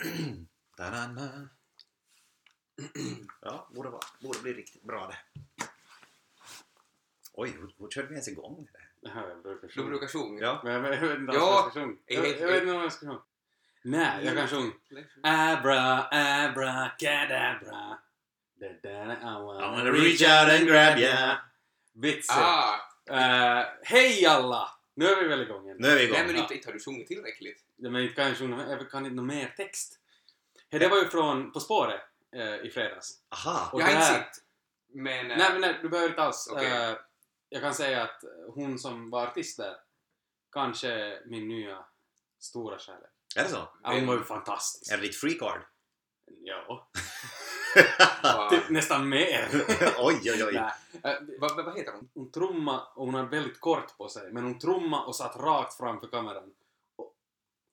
Ja, borde, vara, borde bli riktigt bra det. Oj, hur, hur körde vi ens igång det? Ja, jag brukar Du sjunga. brukar sjunga. Ja, Men jag, jag vet inte Ja, alls vad jag ska sjunga. jag Jag, vet- jag vet inte vad jag ska sjunga. Nej, jag kan sjunga. Abra, abra, cadabra. Da, da, da, I wanna, I wanna reach out and grab ya. Vitsen. Ah! Eh, hej alla! Nu är vi väl igång igen. Nu är vi igång. Nej men inte, inte har du sjungit tillräckligt. Ja, Men inte kan jag sjunga, jag kan inte någon mer text. Hey, det var ju från På spåret eh, i fredags. Aha! Och jag har inte sett. Men... eh, Nej, men nej, du behöver inte alls. Okej. Eh, jag kan säga att hon som var artist där, kanske är min nya stora kärlek. Är det så? Ja, hon var ju fantastisk. Är det ditt free card? Ja, typ nästan mer. oj, oj, oj. Eh, vad, vad, heter hon? hon trumma och hon hade väldigt kort på sig, men hon trumma och satt rakt framför kameran. Och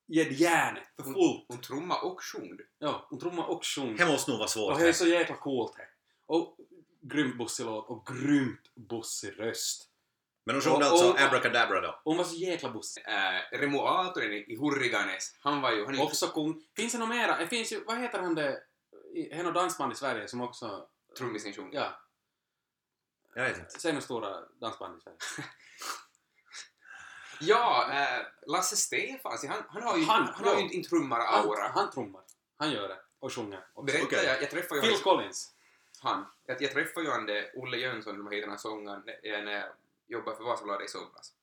Ged järnet för Hon, fullt. hon trumma och sjöng. Ja, hon trumma och sjöng. Det måste nog vara svårt. Och det är så jäkla coolt det. Och grymt bussig låt och grymt bussig röst. Men hon sjöng Och- alltså och- Abracadabra då? Hon var så jäkla bussig. Äh, Remo Aaltonen i Hurriganes, han var ju... Han är Också kung. Finns det något mera? Det finns ju, vad heter han det? Det är något dansband i Sverige som också... trummisen sjöng. Ja, Jag vet inte. säg något stora dansband i Sverige. Ja, äh, Lasse Stefans, han, han har ju, han, Han, har ja. ju en trummar Han, han trummar. Han gör det. Och sjunger. också. Berättar Okej. jag, jag träffade ju Phil Collins. han. Jag, jag träffade ju han det, Olle Jönsson, vad heter den här sångaren, när när jag jobbade för Vasabladet i somras.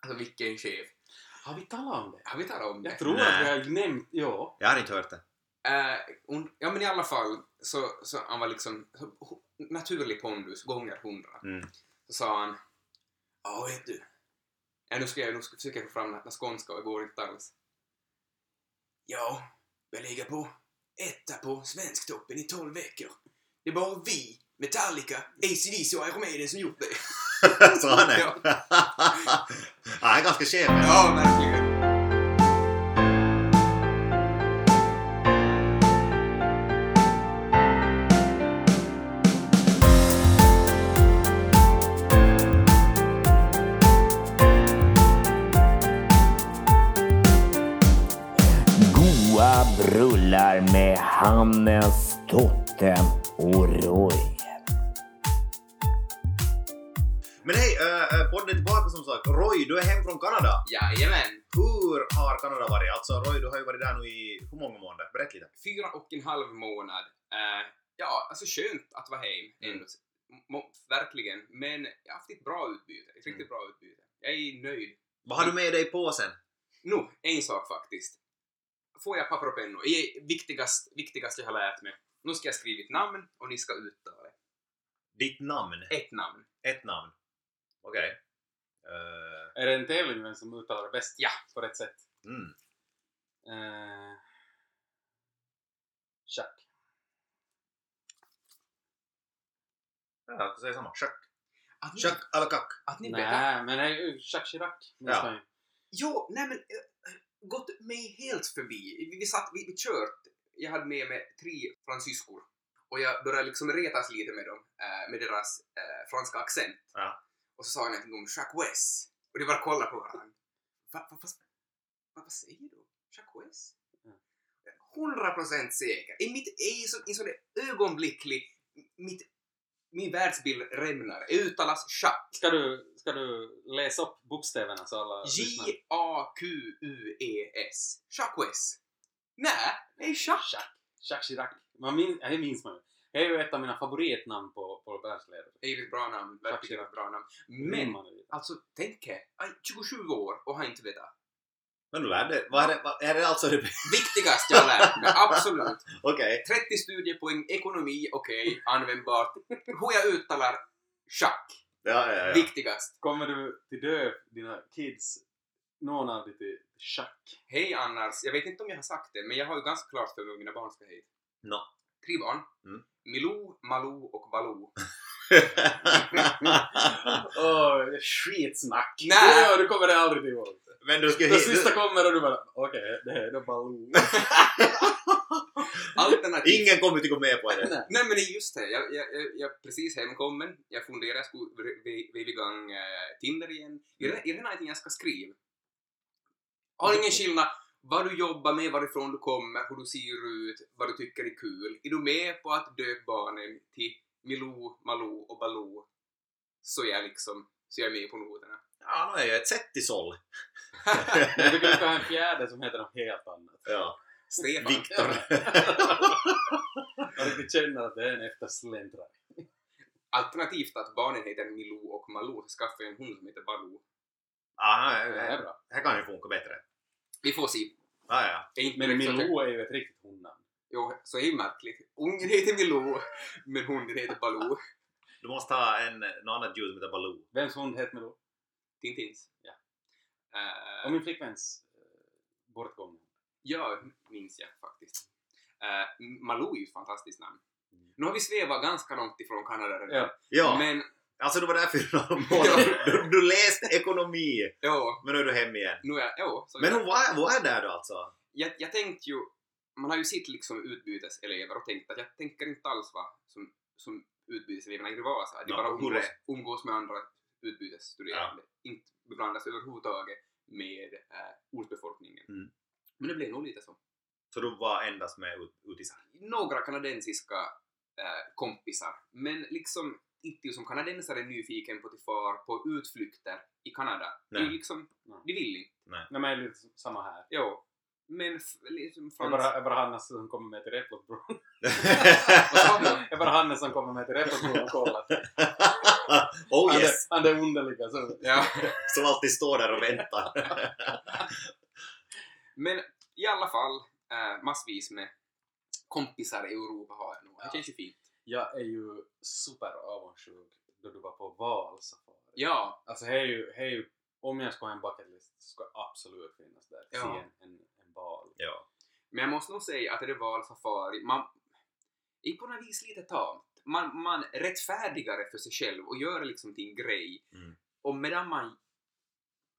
Alltså vilken chef. Har vi talat om det? Har vi talat om det? Jag tror Nej. att vi har nämnt... Ja. Jag har inte hört det. Äh, hon, ja men i alla fall så, så han var liksom så, naturlig pondus gånger hundra. Mm. Så sa han Ja vet du. Ja, nu ska jag nu ska, försöka få fram den skånska och det går inte alls. Ja, vi ligger på etta på Svensktoppen i 12 veckor. Det är bara vi, Metallica, ACDC och Iron Maiden som gjort det. så han är? Ja. han är ganska chef. Ja, verkligen. Med Hannes, Totte och Roy. Men hej, äh, podden är tillbaka som sagt. Roy, du är hem från Kanada. Jajamän. Hur har Kanada varit? Alltså Roy, du har ju varit där nu i hur många månader? Berätta lite. Fyra och en halv månad. Eh, ja, alltså skönt att vara hem. Må- verkligen. Men jag har haft ett bra utbyte. Ett riktigt bra utbyte. Jag är nöjd. Vad har du med dig i påsen? Nu, en sak faktiskt. Får jag papper och pennor? Det är viktigast, viktigast jag har lärt mig. Nu ska jag skriva ett namn och ni ska uttala det. Ditt namn. Ett namn. Ett namn. Okej. Eh, Är det en tävling vem som uttalar det bäst? Ja. På rätt sätt? mm. Uh, Chuck. Ja, jag säger samma. Chuck. Att ni, Chuck à la kack. att ni vet. Nej, men det är ju Jacques Chirac. Ja. Jo, nej men äh, gått mig helt förbi. Vi, vi satt, vi, vi kört. Jag hade med mig tre fransyskor och jag började liksom retas lite med dem, äh, med deras äh, franska accent. Ja. Och så sa jag någonting om Jacques West. Och de bara kollade på varandra. Va, va, va, va, vad säger du? Jacques West? Ja. 100% säker. I mitt, i så, i sån ögonblicklig, mitt, min världsbild rämnar. Uttalas Jacques. Ska du, ska du läsa upp bokstäverna så alla? J-A-Q-U-E-S. Jacques. Nej, det är Jacques. Jacques. Chirac. Man min, det minns man ju. Det är ju ett av mina favoritnamn på, på världsledare. Det är ett bra namn. Verkligen ett bra namn. Men, alltså tänk er, jag är 27 år och har inte vetat. Men du lärde vad är det, vad, är det alltså det... Viktigast jag lärt mig, absolut. Okej. 30 studiepoäng, ekonomi, okej, användbart. Hur jag uttalar Jacques, Ja, ja, ja. viktigast. Kommer du till dö dina kids, någon av dig till Jacques? Hej annars, jag vet inte om jag har sagt det, men jag har ju ganska klart för mig vad mina barn ska heta. Nå. Tre barn. Mm. Milou, Malou och Baloo. Oh, skitsnack! Nej. Ja, du kommer det aldrig ihåg. Men du ska Det hit... sista kommer och du bara okej, det här är då Baloo. Alternativt. Ingen kommer att gå med på det. Nej. Nej men det är just det, jag, jag, jag, jag är precis hemkommen, jag funderar, skulle veva igång äh, Tinder igen. Är det, är det någonting jag ska skriva? Har ingen skillnad vad du jobbar med, varifrån du kommer, hur du ser ut, vad du tycker är kul. Är du med på att döpa barnen till Milou, Malou och Baloo så är jag liksom, så är jag med på noterna. Ja, nu är jag ett tycker vi ska ha en fjärde som heter något helt annat. Ja. Stefan. Viktor. Jag riktigt känner att det är en eftersläntrare. Alternativt att barnen heter Milou och Malou så skaffar jag en hund som heter Baloo. Ja, Det är här, bra. här kan ju funka bättre. Vi får se. Ja, ja. Det är Men Milou är ju ett riktigt hundnamn. Jo, så är det märkligt. Ungen heter Milou, men hunden heter Baloo. Du måste ha en, något annat ljud som heter Baloo. Vems hund heter Milou? Tintins. Ja. Eh, Och min flickväns uh, bortgångna. Ja, minns jag faktiskt. Uh, Malou är ju ett fantastiskt namn. Nu har vi svävat ganska långt ifrån Kanada redan. Ja. Ja, Men, alltså du var där fyra månader. Du, du läste ekonomi, ja, men nu är du hem igen. nu är jag, ja, så Men hon var, var är där då alltså? jag, jag tänkte ju, man har ju sett liksom utbyteselever och tänkt att jag tänker inte alls vara som, som utbyteseleverna i Vasa. De Ja, bara umgås, umgås med andra utbytesstuderande. Inte beblandas överhuvudtaget med äh, ortsbefolkningen. Mm. Men det blev nog lite så. Så du var endast med ut, utisar? några kanadensiska äh, kompisar, men liksom inte som kanadensare nyfiken på att far på utflykter i Kanada. Det är ju Nej. liksom, Nej. de vill inte. Nej, men det är lite samma här. Jo. Men liksom det är bara Hannes som kommer med till Replotbron. Det är bara Hannes som kommer med till Replotbron och kollar. oh yes! han är underliga. Så. Ja. Som alltid står där och väntar. Men i alla fall, äh, massvis med kompisar i Europa har jag nog. Det känns ju fint. Jag är ju super avundsjuk då du var på valsafari. Ja, Alltså det är ju, det är ju, om jag ska ha en bucketlist så ska jag absolut finnas där. Ja. Se en, en val. ja. men jag måste nog säga att det var safari, man är på något vis lite tamt. Man, man rättfärdigare för sig själv och gör det liksom till en grej. Mm. Och medan man...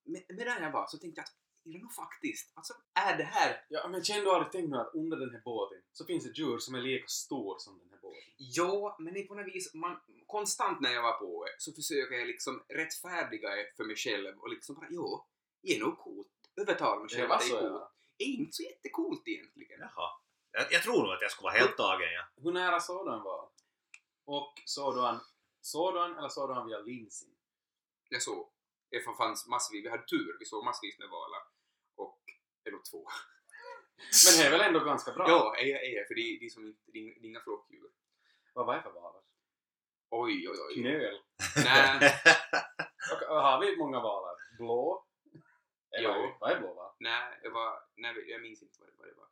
Med, medan jag var så tänkte jag att är det nog faktiskt, alltså är det här... Ja, men känner du aldrig tänkt nu att under den här båten så finns ett djur som är lika stor som den här båten? Ja, men det är på något vis, man, konstant när jag var på det så försöker jag liksom rättfärdiga det för mig själv och liksom bara jo, det är nog coolt. Övertala mig själv att det är alltså, coolt. Det är inte så jättecoolt egentligen. Jaha. Jag, jag tror nog att jag skulle vara helt tagen, ja. Hur nära såg du han var? Och såg du han, såg du han eller såg du han via linsen? Jag såg, det fanns massvis, vi hade tur, vi såg massvis med valar. Och, eller två. Men det är väl ändå ganska bra? Ja, är jag, är för det är, det är som inte, är det är inga flockdjur. Vad var det för valar? Oj, oj, oj. Knöl? Nej, Och, och har vi många valar? Blå? Eller Ja. Vad är blå val? nej, jag var, nej, jag minns inte vad det, vad det var.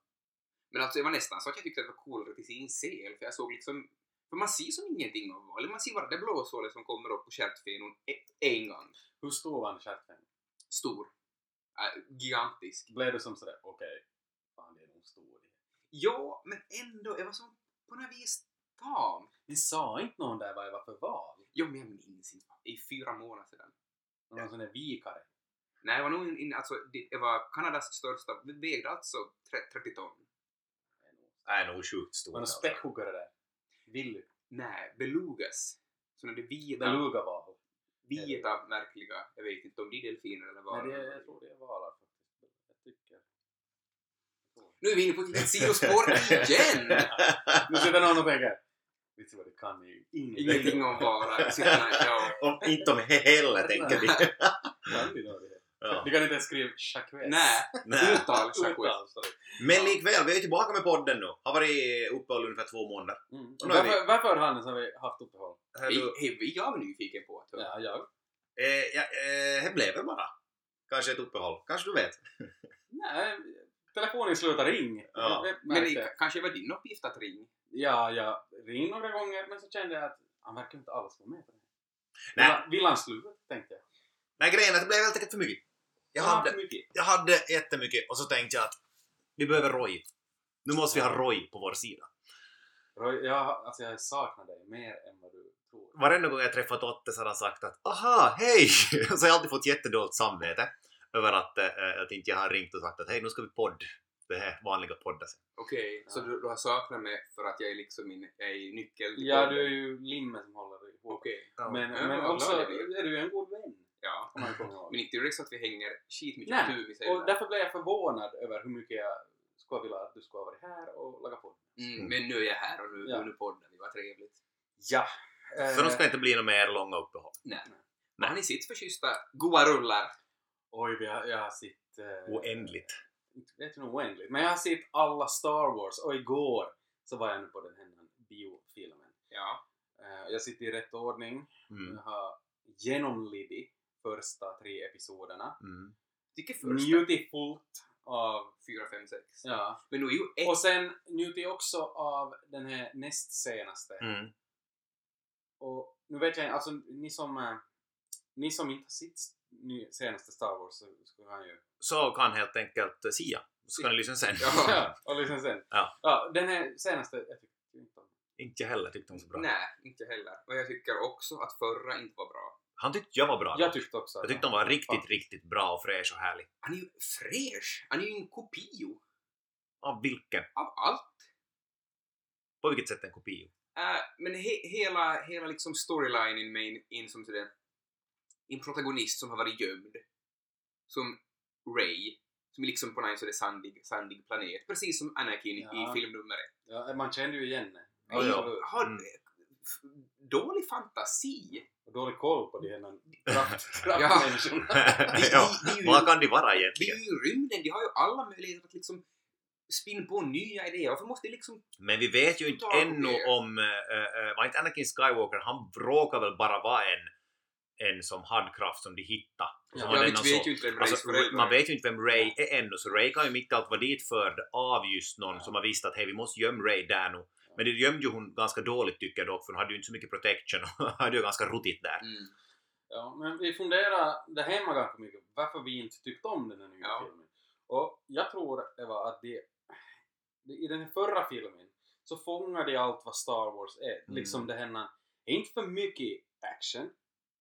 Men alltså, det var nästan så att jag tyckte att det var coolare se en sel, för jag såg liksom för man ser som ingenting av val. Man ser bara det blåsålet som kommer upp på stjärtfenon e- en gång. Hur stor var stjärten? Stor. Äh, gigantisk. Blev du som sådär, okej, fan det är nog stor. Ja, men ändå, jag var så på något vis tam. Vi sa inte någon där vad det var för val? Jo, men jag minns inte. Det är fyra månader sedan. Någon sån där vikare? Nej, det var nog in, in, alltså, det, var Kanadas största, vägde alltså tre- 30 ton. är nog sjukt stor. Var det alltså. späckhuggare där? Willy? Nej, belugas. Såna där vita, Beluga-val? vita, märkliga, jag vet inte om de är delfiner eller vad. Nej, det, jag tror det är valar faktiskt. Jag tycker. Nu är vi inne på ett litet sidospår igen! Nu sitter någon och tänker, vet du vad det kan ju ingenting. Ingenting om valar. Inte om heller, tänker vi? Ja. Du kan inte ens skriva Jacques. Nej, uttal, Jacques. Men likväl, vi är tillbaka med podden nu. Har varit uppehåll ungefär två månader. Mm. Är vi- Varför, varför Hannes har vi haft uppehåll? Du- hej, jag är nyfiken på att. Ja, jag. Eh, ja, eh, det blev väl bara. Kanske ett uppehåll. Kanske du vet. Nej, telefonen slutar ring. Ja. Men det kanske var din uppgift att ringa? Ja, jag ringde några gånger men så kände jag att han verkar inte alls vara med på det. Nej. Vill han sluta? Tänkte jag. Nej, grejen är att det blev helt enkelt för mycket. Jag har hade, jag hade jättemycket och så tänkte jag att vi behöver Roy. Nu måste vi ha Roy på vår sida. Roy, jag, alltså jag saknar dig mer än vad du tror. Varenda gång jag träffat Otte så har han sagt att aha, hej! så har jag alltid fått jättedåligt samvete över att, äh, att inte jag har ringt och sagt att hej, nu ska vi podd. Det här vanliga podden. Okej, så Ja. du, du har saknat mig för att jag är liksom min, jag är nyckeln till Ja, podden? du är ju limmen som håller ihop. Okej. Men, Ja, men också glad jag blir. är du en god vän. Ja. kommer jag. Men inte är det så att vi hänger skitmycket Nej, på Tumis Och därför blev jag förvånad över hur mycket jag skulle vilja att du skulle ha varit här och lagat podd. Mm, men nu är jag här och nu, Ja. nu poddar vi, vad trevligt. Ja. Så de ska inte bli något mer långa uppehåll. Nej. Nej. Vad har ni sitt för schyssta goa rullar? Oj, vi har, jag har sett... Eh, Oändligt. Inte vet jag nog oändligt. Men jag har sett alla Star Wars och igår så var jag nu på den här biofilmen. Ja. Eh, jag sitter i rätt ordning. Mm. Jag har genomlidit första tre episoderna. Mm. Tycker första Njutit av... 4, 5, 6. Ja. Men nu är ju ett... Och sen njutit också av den här näst senaste. Mm. Och nu vet jag inte, alltså ni som, eh, ni som inte har sett senaste Star Wars så skulle han ju... Så kan helt enkelt eh, Sia. Så kan ni lyssna sen. Ja. Och liksom sen. Ja. ja den här senaste, jag tyckte inte om Inte heller tyckte hon så bra. Nej, inte heller. Och jag tycker också att förra inte var bra. Han tyckte jag var bra. Jag tyckte också jag tyckte han var riktigt, Fan. riktigt bra och fräsch och härlig. Han är ju fräsch! Han är ju en kopio Av vilken? av allt. På vilket sätt en kopio? Äh, men he hela, hela liksom storylinen med in, in som sådär, en protagonist som har varit gömd. Som Ray. Som är liksom på en sådär sandig, sandig planet. Precis som Anakin Ja. i film nummer ett. Ja, man kände ju igen det. Ja, ja. Mm. Dålig fantasi. Och dålig koll på de här kraft, Ja. kraftmänniskorna. ja. Vad kan det vara Det är egentligen? ju rymden, de har ju alla möjligheter att liksom spinna på nya idéer. Varför måste liksom... Men vi vet ju inte ännu om... Äh, var inte Anakin Skywalker, han råkar väl bara vara en, en som hade kraft som de hittade. Ja, det vet, så- ju inte vem Alltså, föräldrar man vet ju inte vem Ray är ännu, så Ray kan ju mitt allt vara dit förd av just någon Ja. som har visst att hej, vi måste gömma Ray där nu. Men det gömde ju hon ganska dåligt tycker jag dock, för hon hade ju inte så mycket protection och hade ju ganska ruttigt där. Mm. Ja, men vi funderar där hemma ganska mycket varför vi inte tyckte om den här nya Ja. filmen. Och jag tror det var att det, det, i den här förra filmen så fångar de allt vad Star Wars är. Mm. Liksom det här, inte för mycket action.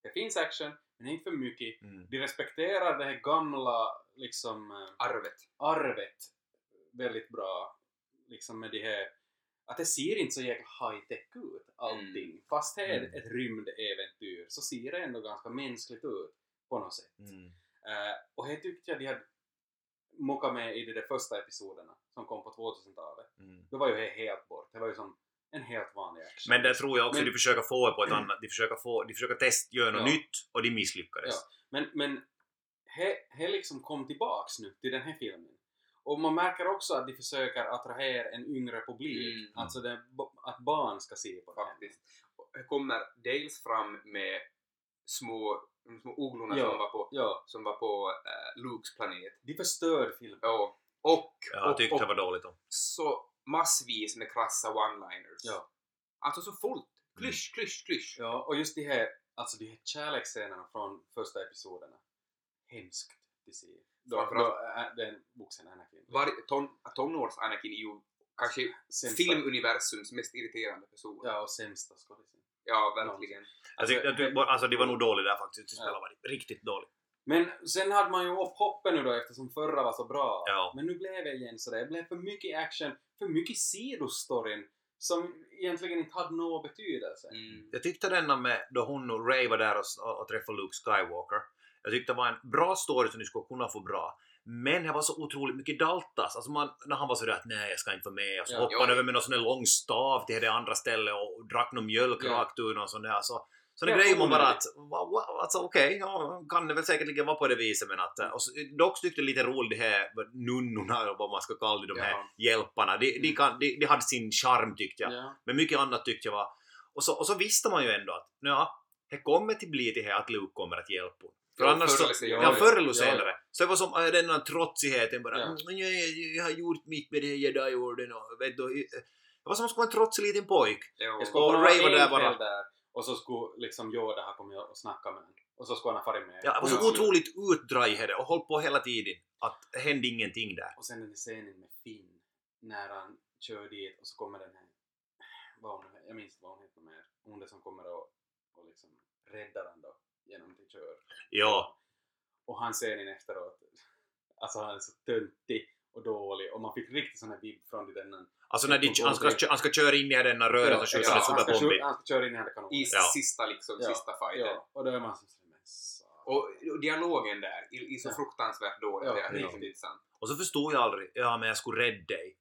Det finns action, men inte för mycket. Mm. De respekterar det här gamla liksom eh, Arvet. arvet väldigt bra. Liksom med det här att det ser inte så jäkla high-tech ut allting. Fast det är Mm. ett rymdäventyr så ser det ändå ganska mänskligt ut på något sätt. Mm. Eh, och det tyckte jag de hade mockat med i de där första episoderna som kom på 2000-talet. Mm. Då var ju det helt bort. Det var ju som en helt vanlig action. Men det tror jag också Men- de försöker få på ett annat, de försöker få, de försöker testa, göra något Ja. nytt och de misslyckades. Ja. Men, men he, liksom kom tillbaks nu till den här filmen. Och man märker också att de försöker attrahera en yngre publik. Mm. Alltså det, att barn ska se på. Faktiskt. Och Det kommer dels fram med små, små ugglorna Ja. som var på, Ja, som var på eh, Lukes planet. de förstör filmen. Ja. Och, Jag och, tyckte och det var dåligt om. så massvis med krassa one-liners. Ja. Alltså så fullt. Klysch, klysch, klysch. Ja, och just de här, alltså de här kärleksscenerna från första episoderna. Hemskt att se. Då, då, den vuxen Anakin. Var, ton, tonårs Anakin är ju kanske Sämsta- filmuniversums mest irriterande person. Ja, och sämsta skådisen. Ja, verkligen. Jag tyckte, alltså de var nog dåliga där faktiskt. De Ja. spelade var riktigt dåligt. Men sen hade man ju upp hoppet nu då eftersom förra var så bra. Ja. Men nu blev det igen sådär. Det blev för mycket action, för mycket sidostoryn som egentligen inte hade någon betydelse. Mm. Jag tyckte denna med då hon och Ray var där och, och, och träffade Luke Skywalker. Jag tyckte det var en bra story som de skulle kunna få bra. Men det var så otroligt mycket daltas. Alltså man, när han var sådär att nej jag ska inte vara med och så Ja. hoppade han över med någon sån där lång stav till det andra stället och drack någon mjölk Ja. rakt ur någon sån där. Så, såna Ja, grejer man bara att, wa- alltså okej, ja, kan det väl säkert ligga vara på det viset men att, och så, dock tyckte jag lite roligt det här nunnorna eller vad man ska kalla det, de här Ja. hjälparna. De, de, Mm. kan, de, de hade sin charm tyckte jag. Ja. Men mycket annat tyckte jag var... Och så, och så visste man ju ändå att ja, det kommer till bli det här att Luke kommer att hjälpa. För Ja, annars så, ja, förr eller senare. Så det var som äh, den här trotsigheten bara. Ja. Mm, jag, jag, jag har gjort mitt med det här jedi-orden och vet du. eh, Det var som att skulle vara en trotsig liten pojk. Ja. Jag Och Ray var där bara. där och så skulle liksom Yoda ha kommit och snackat med honom. Och så skulle han ha farit med. Ja, det var så otroligt utdraget och hållit på hela tiden. Att det hände ingenting där. Och sen den scenen med Finn när han kör dit och så kommer den här, vad hon, jag minns inte vad hon heter mer, hon där som kommer och, och liksom räddar han då genom att kör. Ja. Och han scenen efteråt, alltså han är så töntig och dålig och man fick riktigt sån här vibb från den Alltså när de, han, ska, han ska köra in i den här röret och skjuta den superbomben. han ska köra in i den här kanonen. I sista liksom, Ja, sista fighten. Ja, och då är man satan. Och, dialogen där, i, så Ja. fruktansvärt dåligt, Ja, det är riktigt. sant. Och så förstod jag aldrig, ja men jag skulle rädda dig.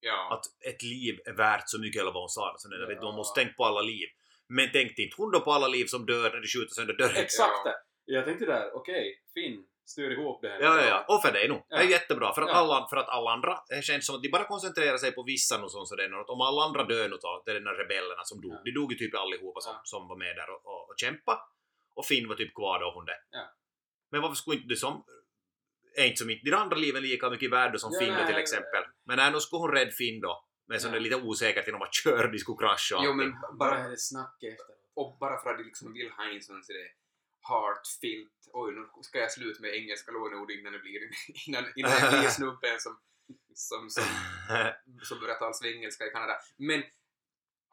Ja. Att ett liv är värt så mycket, eller vad hon sa. Så vet, Ja. man måste tänka på alla liv. Men tänkte inte hon då på alla liv som dör när de skjuter sönder dörren? Exakt Ja. det! Jag tänkte där, okej, Finn styr ihop det här. Ja, ja, ja. Och för dig nog. Det är Ja. jättebra. För att, Ja. alla, för att alla andra, det känns som att de bara koncentrerar sig på vissa och sånt sådär. Om alla andra dör nu då, det är de där rebellerna som dog. Ja. De dog ju typ allihopa som, Ja. som var med där och, och, och kämpa. Och Finn var typ kvar då, hon det. Ja. Men varför skulle inte du som... Är inte som inte de andra liven lika mycket värda som Ja, Finn till exempel. Men nej, nu skulle hon rädda Finn då. Men så Ja. det är lite osäkert genom att köra, de skulle krascha och Jo, allting. men Bara bara, det snacket och bara för att de liksom vill ha in sån sådär heartfelt, oj nu ska jag sluta med engelska låneord innan det blir, innan, innan jag blir snubben som, som, som, som börjar tala svengelska i Kanada. Men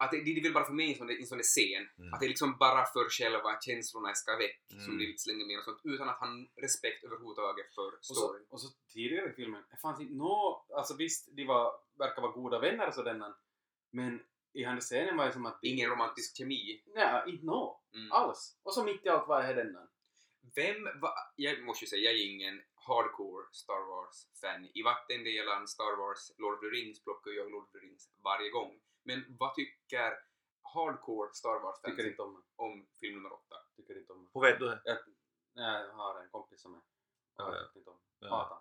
att de, de vill bara få med en sån, en sån där scen, Mm. att det är liksom bara för själva känslorna ska väck som Mm. de vill slänga med och sånt, utan att han respekt överhuvudtaget för Och så, storyn. och så tidigare i filmen, det fanns inte nå... Alltså visst, de var, verkar vara goda vänner och sådär, men i den scenen var det som att... de- Ingen romantisk kemi. Nej, inte nå. Mm. Alls. Och så mitt i allt var det denna. Vem va, Jag måste ju säga, jag är ingen hardcore Star Wars-fan. I vattendelen Star Wars Lord of the Rings plockar jag Lord of the Rings varje gång. Men vad tycker hardcore Star Wars-fans Tycker inte om om film nummer åtta? Tycker inte om. Hur vet du det? Jag, jag har en kompis som är... Ja, ja. tycker inte om. Ja. Hatar.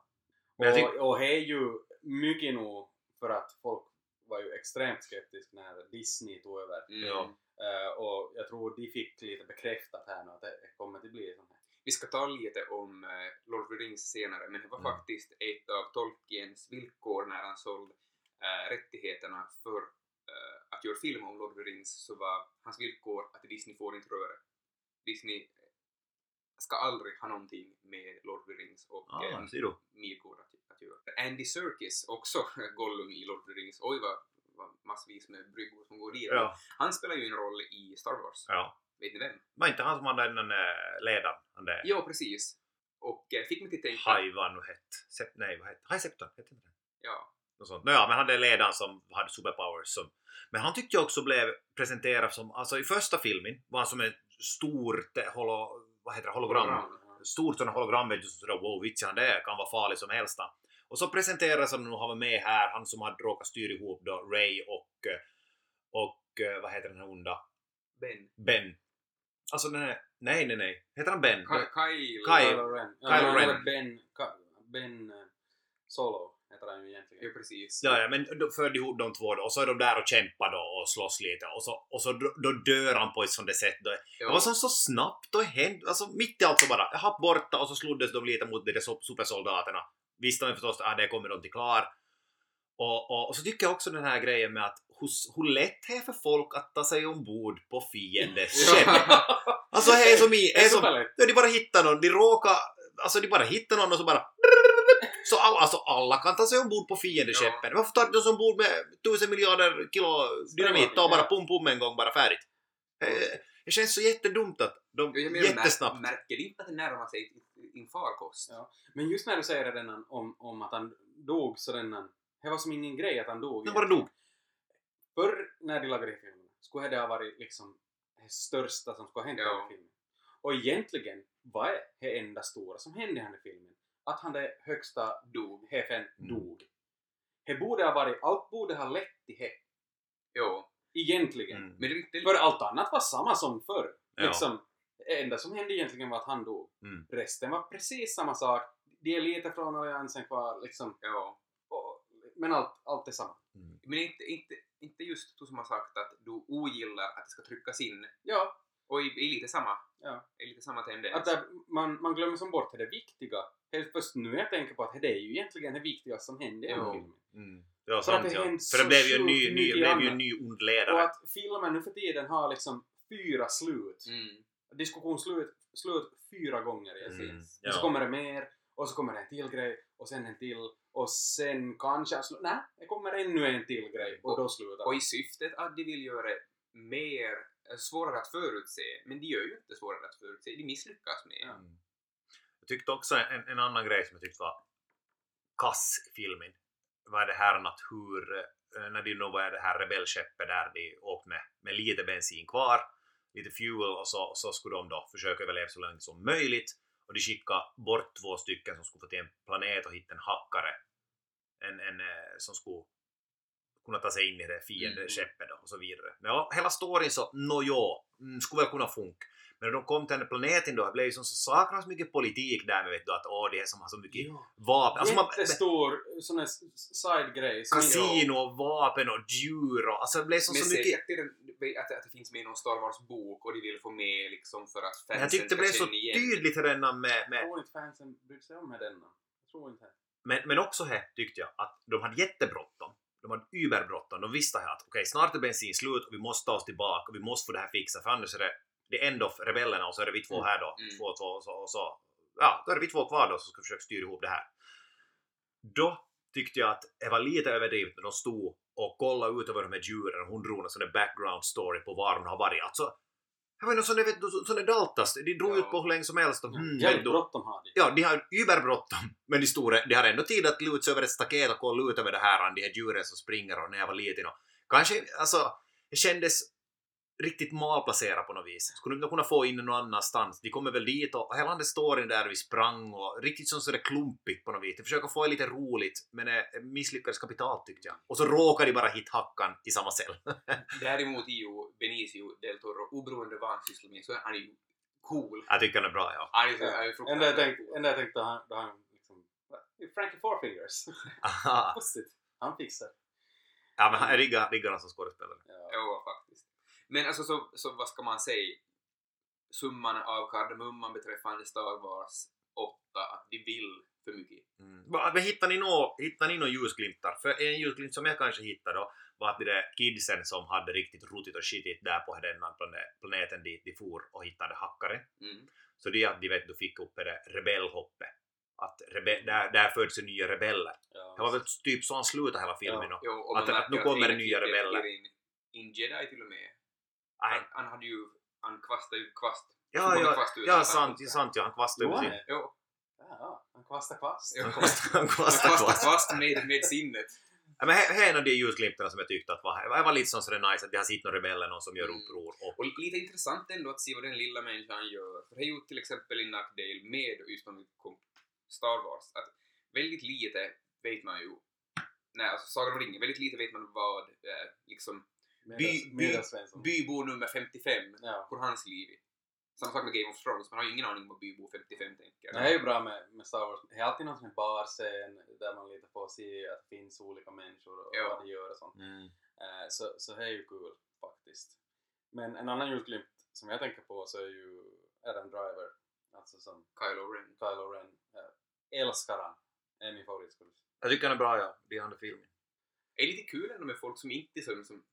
Men jag och, och det är ju mycket nog för att folk var ju extremt skeptiska när Disney tog över. Mm. Eh, och jag tror de fick lite bekräftat här nu att det kommer att bli sån här. Vi ska ta lite om eh, Lord of the Rings senare, men det var Mm. faktiskt ett av Tolkiens villkor när han sålde eh, rättigheterna för eh, att göra film om Lord of the Rings, så var hans villkor att Disney får inte röra. Disney ska aldrig ha någonting med Lord of the Rings och Ah, eh. Midgård att, att göra. Andy Serkis, också Gollum i Lord of the Rings, oj vad, vad massvis med bryggor som går dit. Ja. Han spelar ju en roll i Star Wars. ja. Vet ni vem? Var inte han som hade den där ledaren? Han där Ja, precis. Och eh, fick mig till tänka... Nu hette. Sep, nej, vad hette Haj Septon? Hette inte det? Ja. Något sånt. Nåja, men han hade ledaren som hade superpowers. Som, men han tyckte jag också blev presenterad som, alltså i första filmen var han som en stor holo, vad heter det, hologram. Ja. Stort sådant hologram vet du, så sådär wow vitsen det kan vara farlig som helst. då. Och så presenteras han nu, han var med här, han som hade råkat styra ihop då Ray och, och vad heter den här onda? Ben. Ben. Alltså den här, nej nej nej, heter han Ben? Ka- Kyle. Kyle. Kylo Ren. Ja, Kylo han Ren. Ben, Ka- ben eh, Solo heter han ju egentligen. Ja, precis. Ja, ja, men då förde ihop de två då, och så är de där och kämpar då och slåss lite och så, och så då, då dör han på ett sånt sätt då. Ja. Det var som så snabbt och hände, alltså mitt i allt så bara, jag hoppade borta och så sloddes de lite mot de där so- supersoldaterna. Visste man förstås att ah, det kommer de till klar. Och, och, och så tycker jag också den här grejen med att hur, hur lätt det är för folk att ta sig ombord på fiendens skepp. Alltså det är som i, det är som, Superlätt. Ja, de bara hittar någon, de råkar, alltså de bara hittar någon och så bara så alla, alltså alla kan ta sig ombord på fiendeskeppen. Varför tar de inte ombord med tusen miljarder kilo dynamit och bara Ja. pum pum en gång bara färdigt? Eh, Det känns så jättedumt att de Jag menar, jättesnabbt... mär- Märker inte att det närmar sig en farkost? Ja. Men just när du säger det denna, om, om att han dog så denna, det var som ingen grej att han dog. Men bara dog. Förr när de lagade filmen skulle det ha varit liksom det största som skulle ha hänt Ja. i filmen. Och egentligen, vad är det enda stora som hände i den här filmen? Att han det högsta Dog. chefen Mm. dog. Det borde ha varit, allt borde ha lett till det. Ja. Egentligen. Mm. Men det inte... För allt annat var samma som förr. Ja. Liksom, det enda som hände egentligen var att han dog. Mm. Resten var precis samma sak. De är lite från alliansen kvar liksom. Ja. Och, men allt, allt är samma. Mm. Men inte, inte, inte just du som har sagt att du ogillar att det ska tryckas in. Ja, Och i, i lite samma. Ja. I lite samma tendens. att där, man, man glömmer som bort det viktiga. Helt först nu jag tänker på att det är ju egentligen det viktigaste som hände i Jo. filmen. Mm. Ja, För sant att det ja. För det blev ju en ny, ny, blev ju en ny ond Och ledare. att filmen nu för tiden har liksom fyra slut. Mm. Diskussionsslut slut fyra gånger i en Mm. Ja. Och så kommer det mer, och så kommer det en till grej, och sen en till, och sen kanske... Nej, det kommer ännu en till grej, och då slutar Och det. i syftet att de vill göra det mer eh, svårare att förutse. Men de gör ju inte svårare att förutse. De misslyckas med. Mm. Jag tyckte också en, en annan grej som jag tyckte var kass i filmen var det här att hur, eh, när de nu var det här rebellskeppet där de åkte med, med lite bensin kvar, lite fuel och så, så skulle de då försöka överleva så länge som möjligt och de skickade bort två stycken som skulle få till en planet och hitta en hackare en, en, eh, som skulle kunna ta sig in i det fiendeskeppet och så vidare. Men ja, hela storyn så, no mm, skulle väl kunna funka. Men när de kom till den här planeten då, det blev ju som så saknas mycket politik där med vet du att åh, det är som har så mycket vapen. Alltså man, Jättestor sån här side-grej. kasino och vapen och djur och alltså det blev som Men så mycket det, att, att det finns med i någon Star Wars-bok och de vill få med liksom för att Men fansen jag tyckte det blev så igen. tydligt redan med, Jag med tror inte fansen brydde sig om med denna. Jag tror inte. men, men också här tyckte jag att de hade jättebråttom. De hade überbråttom. De visste här att okej, snart är bensin slut och vi måste ta oss tillbaka och vi måste få det här fixat för annars är det det end of rebellerna och så är det vi två Mm. här då. Mm. Två och två och så, och så. Ja, då är det vi två kvar då som ska försöka styra ihop det här. Då tyckte jag att det var lite överdrivet när de stod och kollade ut över de här djuren och hon drog en background story på var hon har varit. Alltså, sån där, vet du, sån där daltas. De drog Ja. ut på hur länge som helst. Och, vet Jävligt bråttom har de. Ja, de har überbråttom, men de, stora, de har ändå tid att luta sig över ett staket och kolla ut över det här, de här djuren som springer och när jag var liten. Och kanske, alltså, det kändes riktigt malplacerat på något vis. Skulle de inte kunna få in någon annanstans? De kommer väl dit och hela den där storyn där vi sprang och riktigt som sådär klumpigt på något vis. De försöker få det lite roligt, men det misslyckades kapitalt tyckte jag. Och så råkar de bara hitta hackan i samma cell. Däremot är ju Benicio del Toro, oberoende vad han sysslar med, så är han ju cool. jag tycker den är bra, ja. Han är, han är Enda jag tänkte, tänkte han, då han liksom... Frankie Four Fingers. Aha. Han fixar. ja, men han riggar han som skådespelare. Ja. Jo, faktiskt. Men alltså så, så vad ska man säga? Summan av kardemumman beträffande Star Wars 8, att de vill för mycket. Mm. Men hittar ni nå några ljusglimtar? För en ljusglimt som jag kanske hittade då var att de där kidsen som hade riktigt rotigt och skitigt där på den plane- planeten dit de for och hittade hackare. Mm. Så det att de vet du fick upp det rebellhoppet. Att rebe där, där föds nya rebeller. Ja. Det var väl typ så han slutade hela filmen. Ja. Jo, och Att- att nu kommer nya rebeller. In, in Jedi till och med. Nej. Han, han hade ju, han kvastade ju kvast. Ja, ja, kvast ut ja sant, sant ja. Han kvastade ju sin... Jo, Ja, han kvastar kvast. Han kvastade, han kvastade kvastade kvast. kvast med, med sinnet. Ja, men här här är av de ljusglimtarna som jag tyckte att var, det var lite som sådär nice att det har sitt några rebeller, någon som gör Mm. uppror och Och lite intressant ändå att se vad den lilla människan gör. För det gjort till exempel i Nackdale med just om vi kom Star Wars. Att väldigt lite vet man ju, nej alltså Sagan om ringen, väldigt lite vet man vad eh, liksom By- by- Medelsvensson. bybo nummer 55, Ja. hur hans liv är. Samma sak med Game of Thrones, man har ju ingen aning om vad bybo 55 tänker. Det är ju bra med, med Star Wars. Det är alltid någon sån här barscen där man lite får se att det finns olika människor och Ja. vad de gör och sånt. Mm. Eh, så, så det är ju kul faktiskt. Men en annan julglimt som jag tänker på så är ju Adam Driver. Alltså som Kylo Ren. Kylo Ren. Jag älskar han. är min favoritskådis. Jag tycker han är bra ja, det andra filmen. Det är lite kul ändå med folk som inte som, som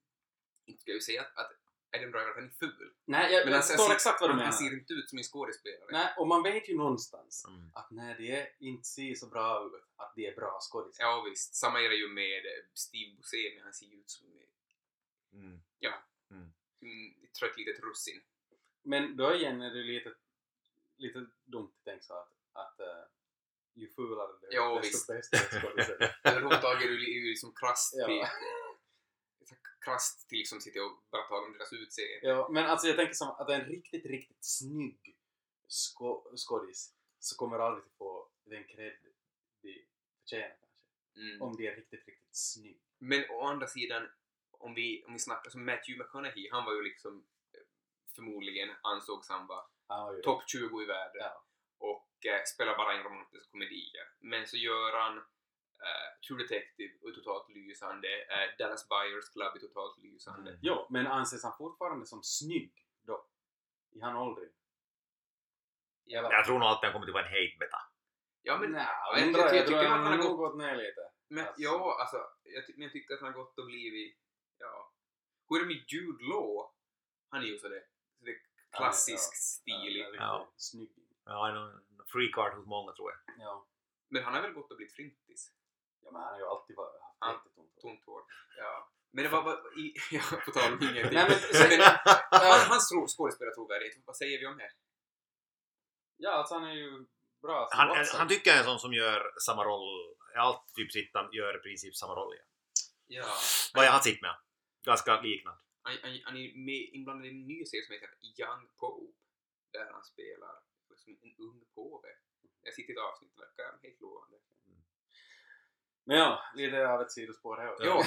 inte ska ju säga att, att Adam Driver att han är ful. Nej, jag, Men jag han ser- förstår exakt vad du menar. han ser inte ut som en skådespelare. Nej, och man vet ju någonstans Mm. att när de inte ser så bra ut, att de är bra skådisar. Ja visst, samma är det ju med eh, Steve Buscemi, han ser ju ut som Mm. mm, ett trött litet russin. Men då igen är det lite, lite dumt att tänka så att, att uh, ju fulare det Ja, desto visst. bättre skådisar. Överhuvudtaget är det ju liksom krasst Ja. Krasst till liksom sitta och bara tala om deras utseende. ja, men alltså jag tänker som att en riktigt, riktigt snygg skå- skådis så kommer aldrig att få den cred de förtjänar kanske. Mm. Om de är riktigt, riktigt snygg. Men å andra sidan, om vi, om vi snackar som Matthew McConaughey, han var ju liksom eh, förmodligen ansågs han vara ju topp 20 i världen Ja. och eh, spelar bara en romantisk komedi. Men så gör han True Detective är totalt lysande, eh, Dallas Buyers Club är totalt lysande. Mm. Jo, men anses han fortfarande som snygg då? I han åldring? Eller? Jag tror nog alltid han kommer att vara en hate-beta. Ja men, Nej, jag jag, tycker- jag jag, tycker att han har nog gått ner lite. men Alltså. ja, alltså, jag, ty- men jag tycker att han har gått och blivit, ja. Hur är det med Jude Law? Han är ju sådär, sådär klassisk Ja, stilig. Ja, Ja. snygg. Ja, en free card hos många tror jag. Ja. Men han har väl gått och blivit flintis? Ja, men han har ju alltid varit, haft Ja. jättetunt hår. Tomt hår. Ja. Men det var bara i, ja, på tal om ingenting. Nej, men- men, han, hans tro- skådespelartrovärdighet, vad säger vi om det? Ja, alltså han är ju bra som Han, Watson. han tycker jag är en sån som gör samma roll, allt typ sitt han gör i princip samma roll igen. Ja. Vad jag har sett med Ganska liknande. Han, han, han är med inblandad i en ny serie som heter Young Pope där han spelar liksom en ung påve. Jag sitter i ett avsnitt verkar helt lovande. Men ja, lite av ett sidospår här. Ja.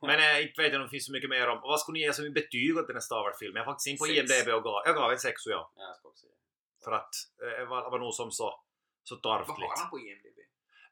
Men eh, inte vet jag om det finns så mycket mer om. Och vad skulle ni ge som betyg åt den här Star Wars-filmen? Jag var faktiskt in på Sex. IMDB och gav, jag gav en sexa ja. Ja, jag ska också säga. För att eh, det var, var nog som så, så Vad tarvligt. har han på IMDB?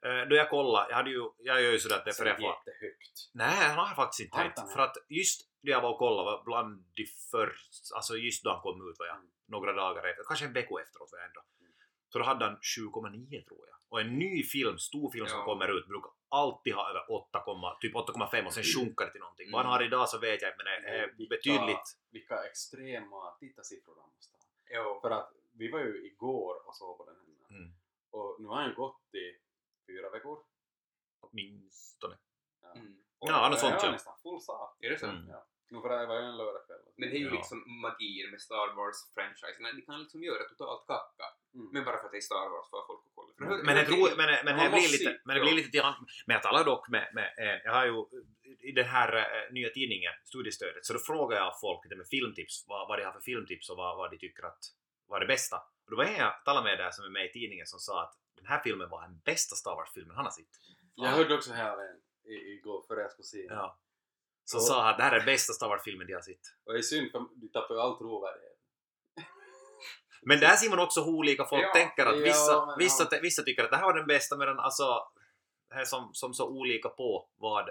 Eh, då jag kollade, jag hade ju, jag gör ju sådär att det Så för jag får... jättehögt. Nej, han har faktiskt inte han? För att just då jag var och kollade var bland de först, alltså just då han kom ut var jag, Mm. några dagar efter, kanske en vecka efteråt var jag ändå. Mm. Så då hade han 7,9 tror jag. Och en ny film, stor film som Ja. kommer ut brukar alltid ha över 8, typ 8,5 och sen sjunker det till någonting. Vad han har idag så vet jag inte men det är Mm. betydligt... Vilka extrema tittarsiffror han måste ha. Jo. För att vi var ju igår och såg på den här. Mm, Och nu har han ju gått i fyra veckor. åtminstone. Mm. Ja, har sånt ja. Är det så? Mm. Ja. Nu för det var ju en lördagkväll. Men det är ju Ja. liksom magin med Star Wars-franchisen. Det kan liksom göra totalt kacka. Mm. Men bara för att det är Star Wars får folk att kolla. För Mm. Men, jag tror, men, men, det blir lite, men det blir lite till Men jag talar dock med, med en, jag har ju i den här eh, nya tidningen, studiestödet, så då frågar jag folk lite med filmtips, vad, vad de har för filmtips och vad, vad de tycker att var det bästa. Och då var en jag talade med där som är med i tidningen som sa att den här filmen var den bästa Star Wars-filmen han har sett. Jag hörde också här av en igår före jag skulle se. Ja. Som Och- sa att det här är bästa Star Wars-filmen de har sett. Och det är synd för du tappar ju all trovärdighet. Men där ser man också hur olika folk Ja, tänker att ja, vissa, men vissa, ja. vissa tycker att det här var den bästa medan alltså det är som, som så olika på vad,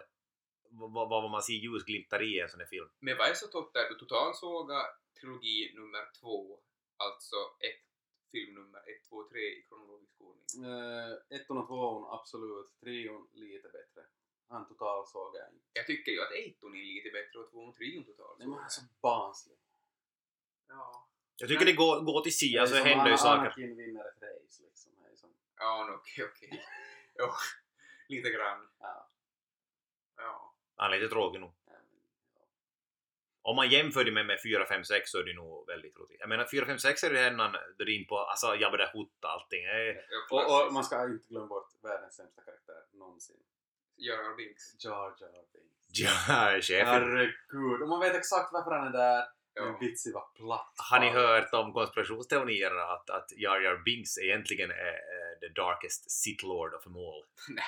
vad, vad man ser ljusglimtar i en sån här film. Men vad är så topp där du totalsågar trilogi nummer två, alltså ett filmnummer 1, 2, 3 i kronologisk ordning? Uh, ettan och tvåan absolut, treon lite bättre. Han total såg jag inte. Jag tycker ju att etton är lite bättre och tvåan och trion totalt. Nej men han är så barnslig. Ja, Jag tycker det går, går till si, alltså det är som händer ju saker. Anakin vinner ett race liksom. Det är som, ja okej okej. Jo, lite grann. ja, Ja. Han är lite tråkig nog. ja, men, ja. Om man jämför det med, med 4, 5, 6 så är det nog väldigt roligt. Jag menar 4, 5, 6 är det innan det är in på alltså Jabba the Hutt och allting. Ja, Och, och man ska inte glömma bort världens sämsta karaktär någonsin. Jar Jar Binks. Jar Jar Binks. Ja, chefen. Herregud, och man vet exakt varför han är där. Men Ja. vitsi var platt. Har ni hört om konspirationsteorierna att, att Jar Jar Binks egentligen är eh, the darkest Sith Lord of them all? Nej,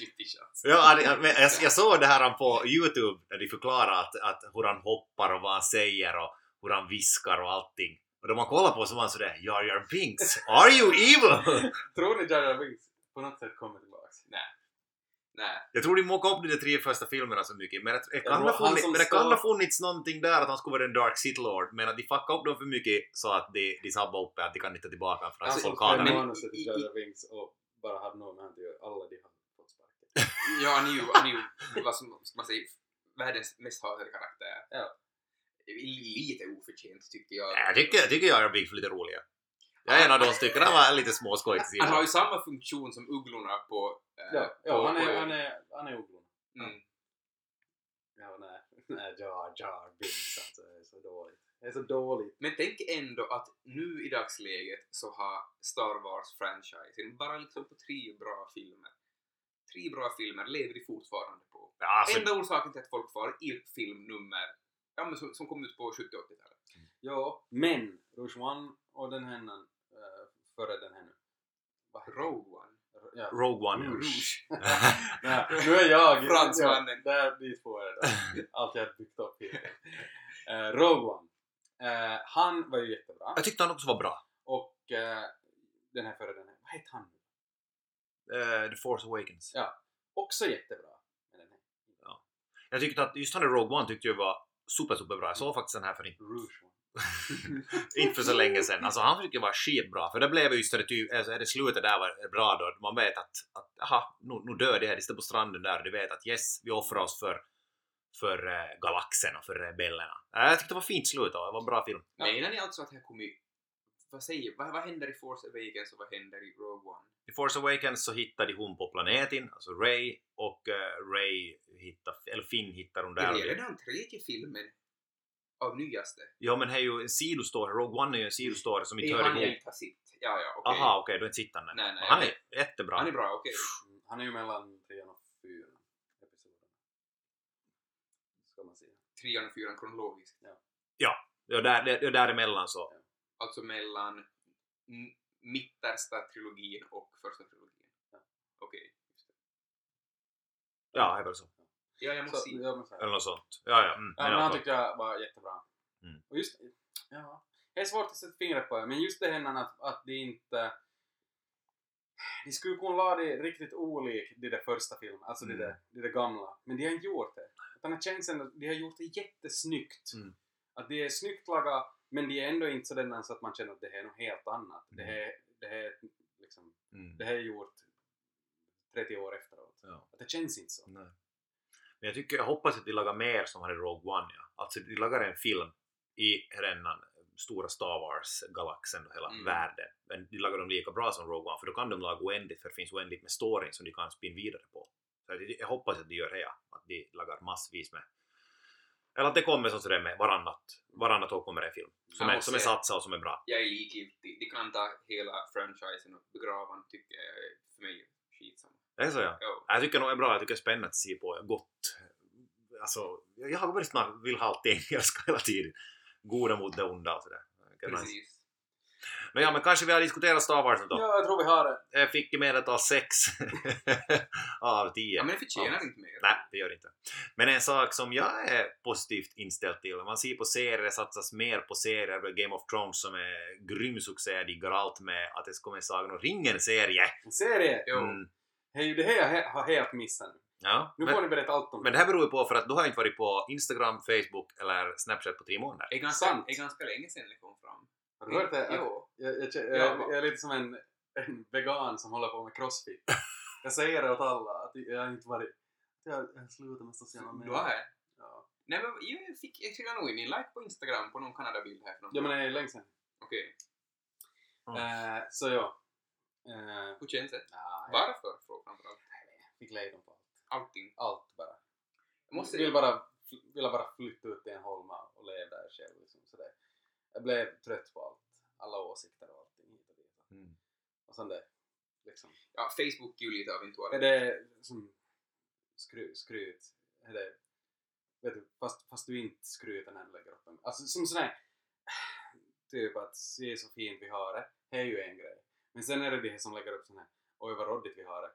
inte chans. Ja, han- han- men jag, jag såg det här på Youtube när de förklarar att, att hur han hoppar och vad han säger och hur han viskar och allting. Och då man kollar på så var han sådär Jar Jar Binks, are you evil? Tror ni Jar Jar Binks på något sätt kommer tillbaks? Nej. Jag tror de mockade upp de tre första filmerna så mycket men det, Jag kan, ha han funnits, som men det kan står- ha funnits någonting där att han skulle vara en Dark Sith Lord men att de fuckade upp dem för mycket så att de, de sabbade upp det, att de kan inte ta tillbaka att Alltså, folk Han men- dem. manuset Binks och bara hade någon med han alla de har fått sparken. Ja, han är ju, han är ju vad som man säga, världens mest hatade karaktär. Ja. Lite oförtjänt tycker jag. Jag tycker, jag tycker Jar Binks är lite roliga. Jag är en av de stycken, han var lite småskojig till Han har ju samma funktion som ugglorna på... eh, Ja, på- ja han på är, ön. han är, han är ugglorna. Mm. Ja, nej. Nej, Jar Jar Binks alltså. Det är så dåligt. Det är så dåligt. Men tänk ändå att nu i dagsläget så har Star Wars-franchisen bara liksom på tre bra filmer. Tre bra filmer lever de fortfarande på. Ja, alltså, Enda orsaken till att folk far IRP-filmnummer ja, men som, som kom ut på 70-80-talet. Ja, men Rouge One och den här före den här nu. Rogue One. Ja. Rogue One. Rouge. Nej, nu är jag... Fransmannen. Ja, där, dit får jag det. Allt jag har byggt upp hittills. Uh, Rogue One. Eh, han var ju jättebra. Jag tyckte han också var bra. Och eh, den här före den här. Vad heter han nu? Eh, The Force Awakens. Ja. Också jättebra. här. Jag tyckte att just han i Rogue One tyckte jag var super, super bra. Jag såg faktiskt den här för inte, Rouge One. inte för så länge sedan. Alltså han tyckte jag var skitbra. För det blev just det, typ, alltså, det slutet där var bra då. Man vet att, att aha, nu, nu dör de här. De står på stranden där och de vet att yes, vi offrar oss för, för eh, galaxen och för rebellerna. Eh, jag tyckte det var fint slut och det var en bra film. Ja. Menar ni alltså att det här kommer vad säger, vad, vad händer i Force Awakens och vad händer i Rogue One? I Force Awakens så hittade hon på planeten, alltså Ray, och uh, Ray hittar, eller Finn hittar hon Det är där. redan tredje filmen av nyaste. Ja men det är ju en sidostory, Rogue One är ju en sidostory som Det inte är hör han jag ihop. inte har sett. Ja, ja, okej. Aha okej, då är inte sittande. Nej, nej, han är jättebra. Han är bra, okej. Mm, Han är ju mellan trean och fyran. Ska man sidan. trean och fyran kronologiskt. Ja, där, det, det däremellan så. Alltså mellan mittersta trilogin och första trilogin. Ja. Okej, just det. Ja, det är väl så. Ja, jag måste Så, se. ja, men så här. Eller något sånt. Ja, ja. Mm, Ja, men han fall. tyckte jag var jättebra. Mm. Och just, ja, det är svårt att sätta fingret på det, men just det här att, att det inte... De skulle kunna la det riktigt olikt de där första filmerna, alltså Mm. de, där, de där gamla. Men de har inte gjort det. Utan det känns ändå, de har gjort det jättesnyggt. Mm. Att det är snyggt lagat, men de är ändå inte sådana så att man känner att det här är något helt annat. Det här, det här, är liksom, Mm. det här är gjort 30 år efteråt. Ja. Att det känns inte så. Nej. Men jag tycker, jag hoppas att de lagar mer som har i Rogue One, ja. Alltså de lagar en film i den stora Star Wars-galaxen och hela Mm. världen. Men de lagar dem lika bra som Rogue One, för då kan de laga oändligt, för det finns oändligt med storyn som de kan spinna vidare på. Så jag, jag hoppas att de gör det, ja. Att de lagar massvis med eller att det kommer som sådär med varannat, varannat år kommer en film. Som, är, som är satsad och som är bra. Jag är likgiltig. De kan ta hela franchisen och begrava den, tycker jag är för mig skitsamma. Det är så ja. Jo. Jag tycker nog det är bra, jag tycker det är spännande att se på, gott. Alltså, jag har väldigt snart vill ha allt engelska hela tiden. Goda mot det onda och sådär. Nice. Precis. Men ja, men kanske vi har diskuterat Star Wars nu då. Ja, jag tror vi har det. Jag fick i medeltal 6 av 10. Ja, men det förtjänar Ja. inte mer. Nej, det gör det inte. Men en sak som jag är positivt inställd till, man ser på serier, det satsas mer på serier, Game of Thrones som är grym succé, de går allt med att det kommer en Sagan om ringen-serie. En serie! Jo. Mm. Hej, det här jag har helt missat nu. Ja, Nu men, får ni berätta allt om men det här beror ju på för att då har inte varit på Instagram, Facebook eller Snapchat på tre månader. Det är ganska, Sant. är ganska länge sedan det kom fram. Har du hört det? Jo. Jag, jag, jag, Ja, jag, är lite som en, en vegan som håller på med crossfit. Jag säger det åt alla, att jag har inte varit... Jag, jag slutar med sociala Du medier. har det? Ja. Nej men jag fick, jag fick nog in en like på Instagram på någon Kanada-bild här. Från ja, men det är länge sedan. Okej. Mm. Eh, så ja. Uh, Hur känns det? jag Varför? Fråga framförallt. fick lejdon på allt. Allting. Allt bara. Jag måste... Vill bara, vill bara flytta ut till en holma och leva där själv. Liksom, så det. Jag blev trött på allt. Alla åsikter och allting hit och dit. Mm. Och sen det. Liksom. Ja, Facebook är ju lite av en Är toalett. det som skry, skryt? Är det, vet du, fast, fast du inte skryter när du lägger upp en... Alltså som sån här... Typ att se så fint vi har det. Det är ju en grej. Men sen är det de här som lägger upp sån här oj vad råddigt vi har det.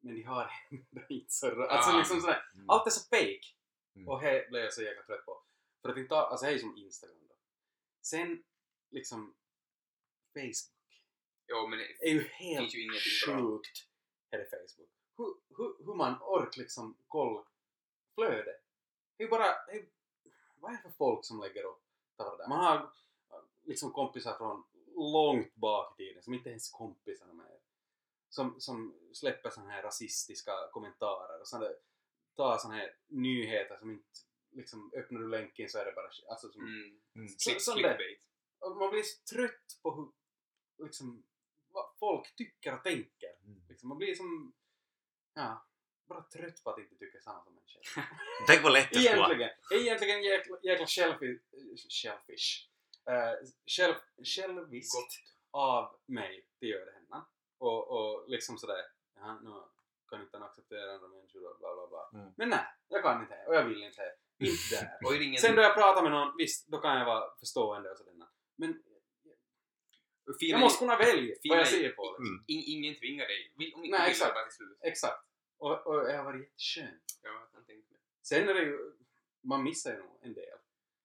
Men de har ändå inte så råddigt. Alltså Ah. liksom här, Mm. allt är så fake. Mm. Och det blev jag så jäkla trött på. För att inte ta, alltså det är ju som Instagram då. Sen liksom Facebook Jo, men det är ju helt ju sjukt är det Facebook. Hur, hur, hur man orkar liksom kolla flödet. Det är ju bara, det är, vad är det för folk som lägger upp det? Man har liksom kompisar från långt bak i tiden som inte ens kompisar med som, som släpper såna här rasistiska kommentarer och såna där, tar såna här nyheter som inte liksom öppnar du länken så är det bara alltså som, Mm. Mm. Så- det. clickbait. man blir så trött på hur liksom vad folk tycker och tänker. Mm. Liksom, man blir som, ja, bara trött på att inte tycka samma som en själv. Tänk vad lätt det skulle vara. Egentligen, egentligen jäkla, jäkla shellfish, shellfish. Uh, själv, själviskt Gott. av mig, det gör det henne. Och, och liksom sådär, jaha, nu kan inte han acceptera andra människor och bla bla bla. Mm. Men nej, jag kan inte och jag vill inte. Inte där. Och ingen... Sen då jag pratar med någon, visst, då kan jag vara förstående och sådär. Men Fina jag måste kunna välja fina vad jag ser på. Liksom. Mm. In, ingen tvingar dig. Vill, om Nej, exakt. till. Exakt. Och, och det har varit jätteskönt. Ja. Sen är det ju, man missar ju nog en del.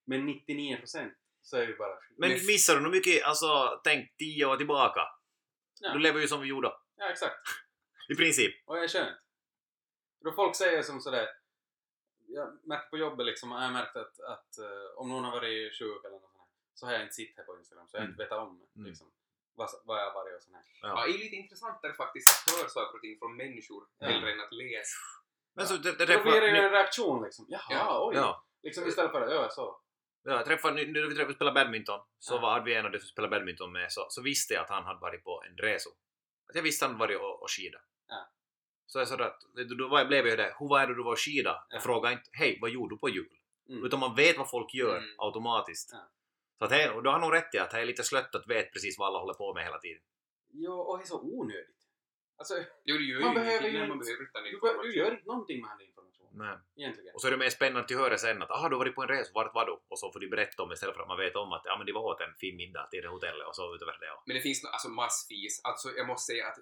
Men 99% så är det ju bara... Men missar du nog mycket, alltså tänk 10 år tillbaka. Ja. Du lever ju som vi gjorde. Ja, exakt. I princip. Och det är skönt. Då folk säger som sådär, jag märker på jobbet liksom, jag har märkt att, att eh, om någon har varit sjuk eller något sånt så har jag inte sett här på Instagram, så jag har inte vetat om Mm. liksom, vad, vad jag har varit och sånt här. Ja. Ja. det är lite intressantare faktiskt att höra saker och ting från människor Ja. hellre än att läsa. Men så, det, det, Då blir det ju det, en reaktion liksom, jaha, Ja. oj. ja. Liksom istället för att, ja så. Jag träffade, nu när vi träffade spela badminton, så Ja. var hade vi en av de som spelade badminton med, så, så visste jag att han hade varit på en reso. Att jag visste att han varit och, och skida. Ja. Så jag sa att, då var, blev jag det, hur var det du var och skida? Ja. Jag frågade inte, hej, vad gjorde du på jul? Mm. Utan man vet vad folk gör Mm. automatiskt. Ja. Så att hej, och då har han nog rätt i att det är lite slött att vet precis vad alla håller på med hela tiden. Jo, och det är så onödigt. Alltså, Jo, du gör Man ju behöver ingenting ju när man inte- behöver du, du gör inte någonting med informationen. Nej. egentligen. Och så är det mer spännande att höra sen att aha, du har varit på en resa, vart var du? Och så får de berätta om det istället för att man vet om att ja men de var åt en fin middag till det hotellet och så utöver det. Och, Men det finns alltså massvis. Alltså jag måste säga att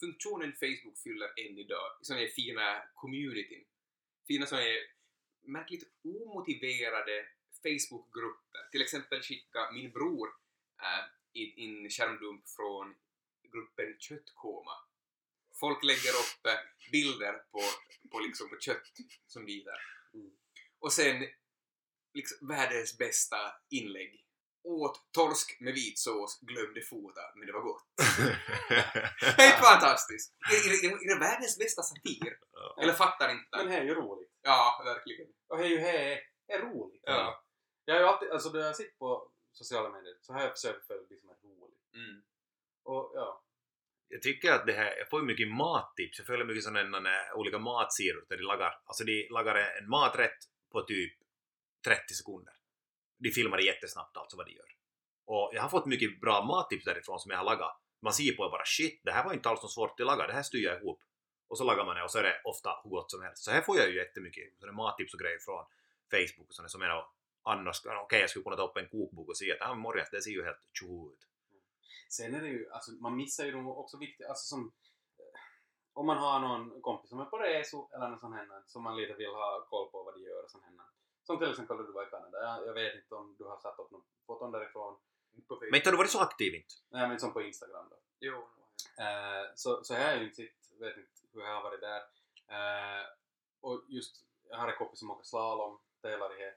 funktionen Facebook fyller än idag, sådana här fina communityn, fina sådana här märkligt omotiverade Facebookgrupper. Till exempel skicka min bror äh, in, in skärmdump från gruppen Köttkoma. Folk lägger upp äh, bilder på, på, liksom, på kött som de. Mm. Och sen liksom, världens bästa inlägg. Åt torsk med vit sås, glömde fota, men det var gott. Helt fantastiskt! Är, är, är, är det världens bästa satir? Ja. Eller fattar inte? Men det är ju roligt. Ja, verkligen. Och det är ju det är roligt. Ja. Jag har ju alltid, alltså när jag sitter på sociala medier så har jag försökt följa det som är roligt. Mm. Och ja, jag tycker att det här, jag får ju mycket mattips, jag följer mycket sådana olika matsidor där de lagar, alltså de lagar en maträtt på typ 30 sekunder. De filmar det jättesnabbt alltså vad de gör. Och jag har fått mycket bra mattips därifrån som jag har lagat. Man ser på det bara shit, det här var inte alls så svårt att laga, det här styr jag ihop. Och så lagar man det och så är det ofta hur gott som helst. Så här får jag ju jättemycket sådana mattips och grejer från Facebook och sådana som jag annars, okej jag skulle kunna ta upp en kokbok och se att ah, morgon, det ser ju helt tjoho ut. Sen är det ju, alltså man missar ju nog också viktigt, alltså som eh, om man har någon kompis som är på resor eller något sånt här som man lite vill ha koll på vad de gör och sånt här. Som till exempel när du var i Kanada. Jag, jag vet inte om du har satt upp någon foton därifrån. Men inte har du varit så aktiv inte? Nej men som på Instagram då. Jo. Eh, så, så här är ju inte sitt, vet inte hur jag har varit där. Eh, och just, jag har en kompis som åker slalom, tävlar i det,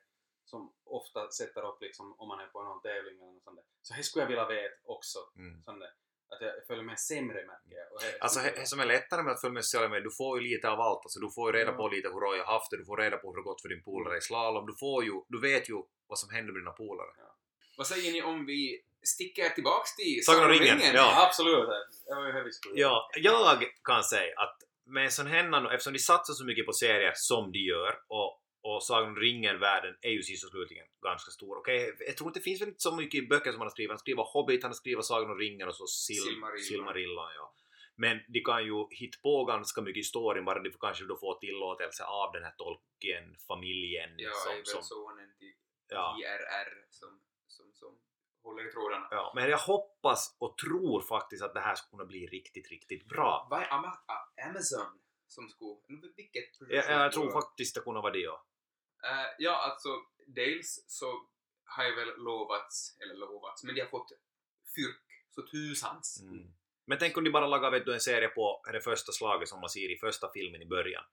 som ofta sätter upp liksom om man är på någon tävling eller något sånt där. Så här skulle jag vilja veta också. Mm. Sånt där. Att jag följer med sämre märker jag. Och det- Alltså det som är lättare med att följa med sociala medier, du får ju lite av allt. Alltså, du får ju reda på Ja. lite hur Roy har haft det, du får reda på hur det gått för din polare i slalom, du får ju, du vet ju vad som händer med dina polare. Vad säger ni om vi sticker tillbaks till Sagan om ringen, ja. Ja, absolut. Det Ja, jag kan säga att med sån här, eftersom de satsar så mycket på serier som de gör och, och Sagan om ringen-världen är ju sist och slutligen ganska stor. Okej, jag tror inte det finns väl inte så mycket böcker som han har skrivit. Han skriver Hobbit, han har skrivit Sagan om ringen och så Sil Silmarillion. Silmarillion. Ja. Men de kan ju hitta på ganska mycket i storyn bara de får kanske då få tillåtelse av den här Tolkien-familjen. Ja, som, är väl som, sonen till ja. JRR som, som, som håller i trådarna. Ja, men jag hoppas och tror faktiskt att det här ska kunna bli riktigt, riktigt bra. Vad är Amazon som skulle... Vilket Jag, jag tror faktiskt det kunna vara det, ja. Eh, ja, alltså dels så har jag väl lovats, eller lovats, men de har fått fyrk så tusans. Mm. Men tänk om de bara lagar vet du, en serie på det första slaget som man ser i första filmen i början.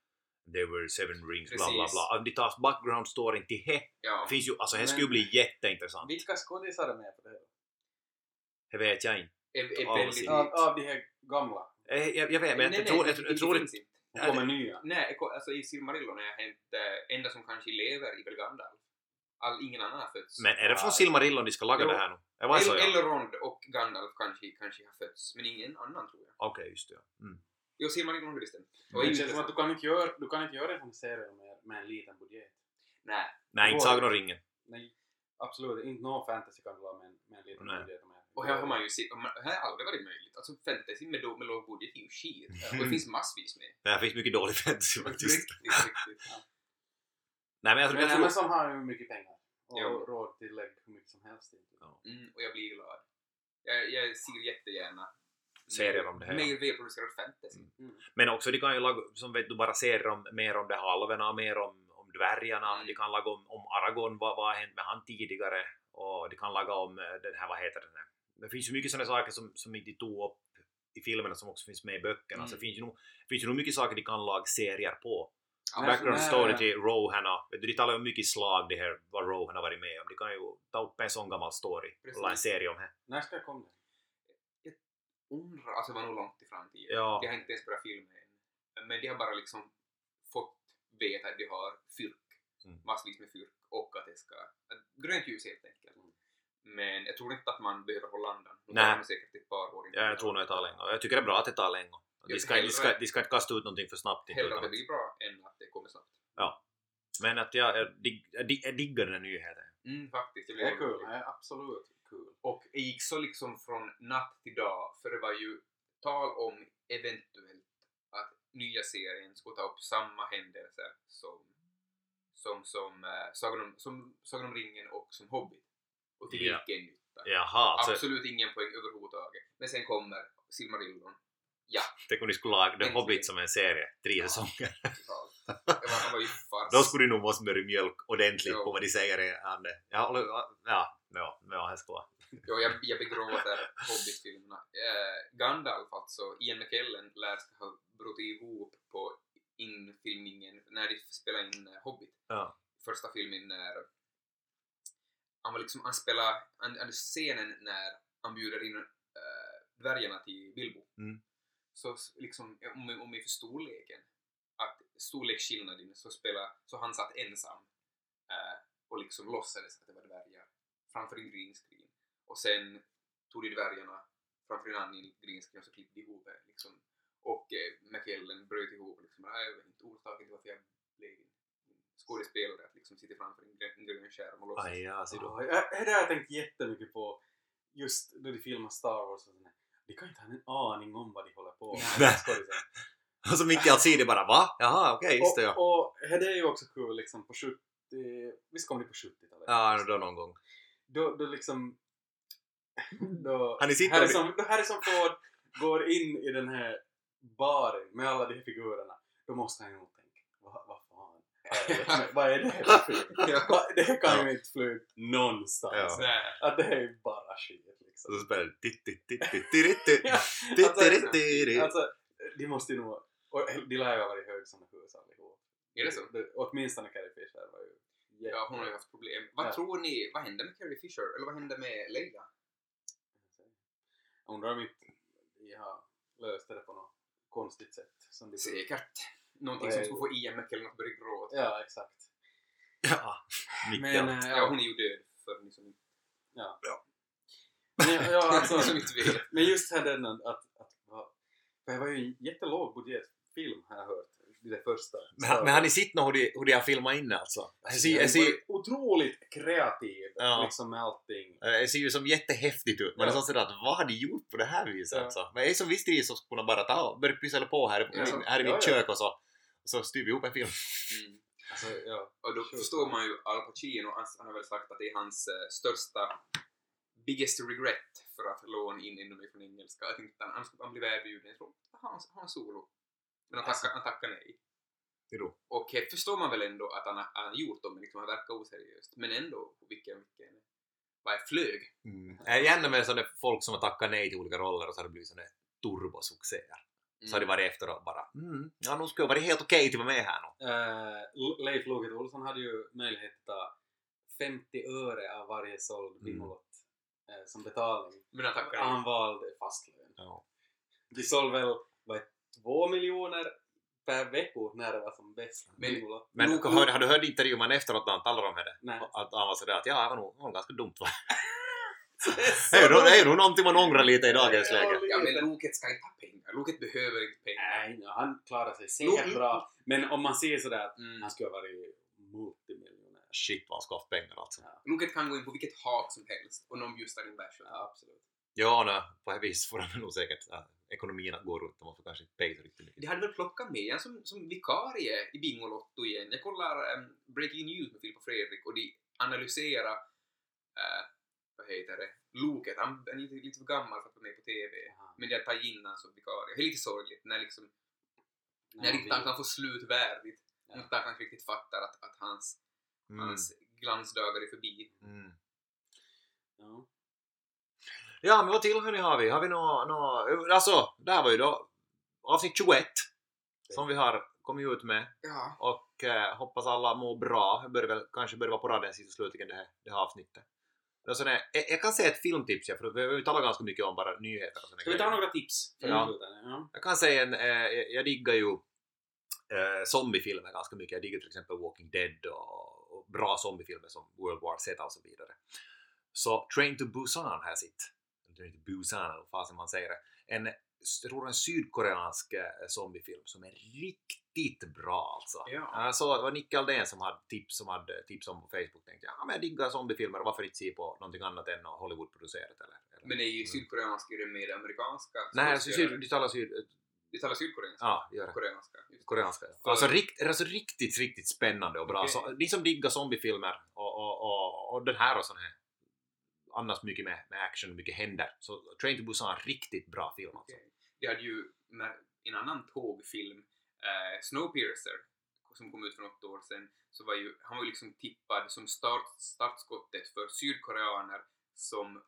There were seven rings, bla bla bla. Om de tar background storyn till det. Ja. Det finns ju, alltså det skulle bli jätteintressant. Vilka skådisar är med på det här? Det vet jag inte. Är, är Av väldigt... Av, av de här gamla? Eh, Jag, jag vet, men nej, jag tror, nej, jag, det- jag det tror inte... Och kommer nya? Nej, jag alltså i Silmarillion är inte enda som kanske lever i väl Gandalf. All, ingen annan har fötts. Men är det från Ja. Silmarillion de ska laga Jo. det här nu? Det var så El- ja. Elrond och Gandalf kanske, kanske har fötts, men ingen annan tror jag. Okej, just det. ja. Mm. Jo, Silmarillion har det Och Det inte känns som att du kan inte göra, du kan inte göra en sån serie med, med en liten budget. Nej. Nej, inte. Sagan om ringen. Nej, absolut inte. No fantasy kan du ha med, en- med en liten Nej. budget. Med. Och här har man ju sett, här har aldrig varit möjligt. Alltså fantasy med, då- med låg budget är ju skit. Och det finns massvis med. Det här finns mycket dålig fantasy faktiskt. Riktigt, riktigt. Nej, men jag, Men jag tror... Amazon har ju mycket pengar. Och Jo. råd till lägg hur mycket som helst. Inte. Mm, och jag blir glad. Jag, jag ser jättegärna Serier om det här. Mer välproducerad fantasy. Mm. Men också de kan ju laga, som vet du, bara serier om, mer om de halvorna, mer om, om dvärgarna. Mm. De kan laga om, om Aragorn, vad, vad har hänt med han tidigare? Och de kan laga om eh, den här, vad heter den här? Det finns ju mycket sådana saker som, som inte tog upp i filmerna som också finns med i böckerna. Mm. Så det finns ju nog, finns ju nog mycket saker de kan laga serier på. Ja, Background story till Rohan och, vet du, de talar ju mycket slag det här, vad Rohan har varit med om. De kan ju ta upp en sån gammal story och la en Precis. serie om det. När ska det komma? undrar, alltså det var nog långt i framtiden. Ja. De har inte ens börjat filma än. Men de har bara liksom fått veta att de har fyrk. Mm. Massvis med fyrk och att det ska... grönt ljus helt enkelt. Men jag tror inte att man behöver hålla andan. Nu Nej. det säkert ett par år. Ja, jag tror nog det tar länge. Och jag tycker det är bra att det tar länge. De Ja, ska, de, ska, de ska inte kasta ut någonting för snabbt. Hellre att det blir bra än att det kommer snabbt. Men att jag, jag, dig, jag, dig, jag diggar den här nyheten. Mm, faktiskt. Det blir är kul. Det är absolut kul. Och jag gick så liksom från natt till dag, för det var ju tal om eventuellt att nya serien skulle ta upp samma händelser som som, som, äh, Sagan, om, som Sagan om ringen och som Hobbit. Och till Ja. vilken nytta? Jaha, så Absolut ingen poäng överhuvudtaget. Men sen kommer Silmarillon. Ja, tänk om ni skulle laga The. Hobbit som en serie, tre säsonger. var, ju fars. Då skulle du nog måste börja mjölk ordentligt Jo. på vad de säger. Ja, ja, ja, ja, ska vara. Jo, jag, jag begråter Hobbit-filmerna. Eh, Gandalf alltså, Ian McKellen lär ha brutit ihop på infilmningen när de spelade in eh, Hobbit. Ja. Första filmen när han var liksom, han spelade, han, han scenen när han bjuder in äh, dvärgarna till Bilbo. Mm. Så liksom, om, om vi för storleken, att storleksskillnaden så spela, så han satt ensam eh, och liksom låtsades att det var dvärgar framför en green screen. Och sen tog de dvärgarna framför en annan green screen och så klippte de ihop det liksom. Och eh, McKellen bröt ihop liksom, "Nej, jag vet inte orsaken till varför jag blev skådespelare att liksom sitta framför en, grön- en grön skärm och låtsas. Aj, ja. Ja, jag- det har jag tänkt jättemycket på just då de filmar Star Wars och sådär. De kan inte ha en aning om vad de håller på med. Och så mitt i allt ser det bara va? Jaha, okej, just det ja. Och, och det är ju också kul liksom på 70... Visst kom det på 70-talet? Ja, då någon gång. Då, då liksom... Då Han är Harrison, då Harrison Ford går in i den här baren med alla de här figurerna. Då måste han ju nog tänka, vad, vad vad är det här för film? Det kan ju inte flyga någonstans. Att det är bara skit Och liksom. så spelar det alltså. Alltså, de måste ju nog... Och de lär ju ha varit hög såna hus allihop. Är det så? Åtminstone Carrie Fisher var ju. Ja, hon har ju haft problem. Vad tror ni, vad hände med Carrie Fisher? Eller vad hände med Leila? Jag undrar om inte de har löst det på något konstigt sätt. Som de Säkert. Någonting som är- skulle få Ian McKellen att börja gråta. Ja, exakt. Ja, Men, eh, Ja, hon är ju död för ni som, Ja. Ja. Men, ja, alltså, som inte vet. men just här den att, att, för det var ju en jättelåg budgetfilm har jag hört. Det första. Men, men har ni sett hur de, hur de har filmat in det alltså? Jag Alltså, ser, jag jag ser, otroligt kreativ Ja. liksom med allting. eh, det ser ju som jättehäftigt ut. Man är Ja. så sådär att vad har de gjort på det här viset Ja. alltså? Men jag är som visste de så skulle kunna bara ta och börja pyssla på här, Ja. här i mitt ja. kök och så, så styr vi ihop en film. Mm. Alltså, ja. Och då förstår man ju Al Pacino, han, har väl sagt att det är hans eh, största biggest regret för att låna in mer från engelska. Att inte han, han, skulle- han blev erbjuden, jag tror, han, han solo. Men han tackar, han tackar nej. Jo. Och eh, förstår man väl ändå att han har, han har gjort dem, men liksom han verkar oseriöst. Men ändå, vilken, vilken, vad är flög? Mm. Jag är gärna med sådana folk som har tackat nej till olika roller och så har det blivit sådana turbosuccéer. Så har de varit efteråt bara mm, ja nu skulle jag vara helt okej till att vara med här nu. Uh, Leif Loket Olsson hade ju möjlighet att ta 50 öre av varje såld Mm. Bingolott eh, som betalning. Men han tackar Han nej. valde fast lön. Ja. De sålde väl vad, det, två miljoner per vecka när det var som bäst. Men- Bingolott. Men Nog- hör, har du hört intervjun efteråt när han talade om det? Nej. Att han var sådär att ja, det var nog, det var nog ganska dumt va? Det är Det är det är nog någonting man ångrar lite i dagens läge. Ja, men. Loket ska inte ha pengar. Loket behöver inte pengar. Nej, han klarar sig säkert bra. Men om man ser sådär att Mm. han skulle ha varit multimiljonär. Shit vad han ska ha haft pengar alltså. Ja, Loket kan gå in på vilket hat som helst och någon bjussar in bärs. ja absolut. Ja, nej, på ett vis får han nog säkert äh, ekonomin att gå runt. Man får kanske inte så riktigt mycket. De hade väl plockat med en som, som vikarie i Bingolotto igen. Jag kollar um, Breaking News med Filip och Fredrik och de analyserar uh, vad heter det, Loket. Han han är lite, lite för gammal för att vara med på TV. Jaha. Men tagit in honom som vikarie. Det är lite sorgligt när liksom när Ja, riktigt han kan få slut värdigt. Ja. Inte han kanske riktigt fattar att, att hans, Mm. hans glansdagar är förbi. Mm. Ja. Ja, men vad till hörni har vi? Har vi nå, nå, alltså, där var ju då avsnitt 21 som vi har kommit ut med Ja. och eh, hoppas alla mår bra. Det börjar väl kanske börjar vara på raden sist och slutligen det här, det här avsnittet. Det är sån här, jag, jag kan säga ett filmtips, ja, för vi har ju talat ganska mycket om bara nyheter och Ska vi ta några tips? För Ja. ja. Jag kan säga en, eh, jag- jag diggar ju eh, zombiefilmer ganska mycket. Jag diggar till exempel Walking Dead och, och bra zombiefilmer som World War Z och så vidare. Så Train to Busan har jag sett. Train to Busan, eller vad man säger det. En, jag tror en sydkoreansk eh, zombiefilm som är riktigt bra alltså. Ja. Såg, det var Nicke Aldén som hade tips, som hade tips om på Facebook. Tänkte jag, ja men jag diggar zombiefilmer, varför inte se på någonting annat än Hollywood-producerat eller, eller Men är ju Mm. sydkoreansk är det med amerikanska Nej, alltså, syd, de talar syd, Vi talar sydkoreanska? Ja, gör det. Koreanska. Just. Koreanska. För- Alltså, rikt, alltså riktigt, riktigt spännande och bra. Okej. Så, ni som diggar zombiefilmer och, och, och, och den här och sån här annars mycket med, med action, mycket händer. Så Train to Busan, riktigt bra film alltså. Okej. Vi hade ju med en annan tågfilm, eh, Snowpiercer, som kom ut för något år sedan, så var ju, han var ju liksom tippad som start, startskottet för sydkoreaner som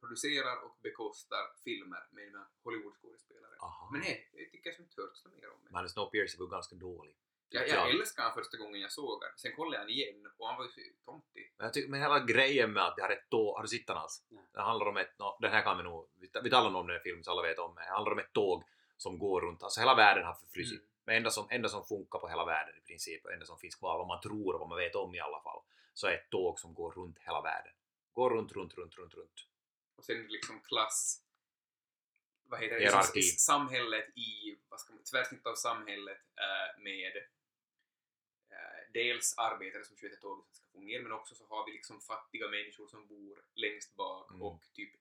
producerar och bekostar filmer med, Hollywoodskådespelare. Men nej, jag tycker jag som inte hört så mer om det. Men Snowpiercer var ganska dålig. Jag, jag älskade han första gången jag såg den. Sen kollade jag han igen och han var ju tomtig. Men jag tycker, men hela grejen med att det har ett tåg, har du sett den alls? Nej. Det handlar om ett, no, den här kan vi nog, vi, vi talar nog om den här filmen så alla vet om det. Det handlar om ett tåg som går runt, alltså hela världen har förfrusit. Mm. Men enda som, enda som funkar på hela världen i princip, och enda som finns kvar, vad man tror och vad man vet om i alla fall, så är ett tåg som går runt hela världen. Går runt, runt, runt, runt, runt. Och sen liksom klass... Vad heter det? Hierarki. Liksom Samhället i, vad ska man, tvärsnitt av samhället eh, med dels arbetare som sköter tåget som ska fungera men också så har vi liksom fattiga människor som bor längst bak Mm. och typ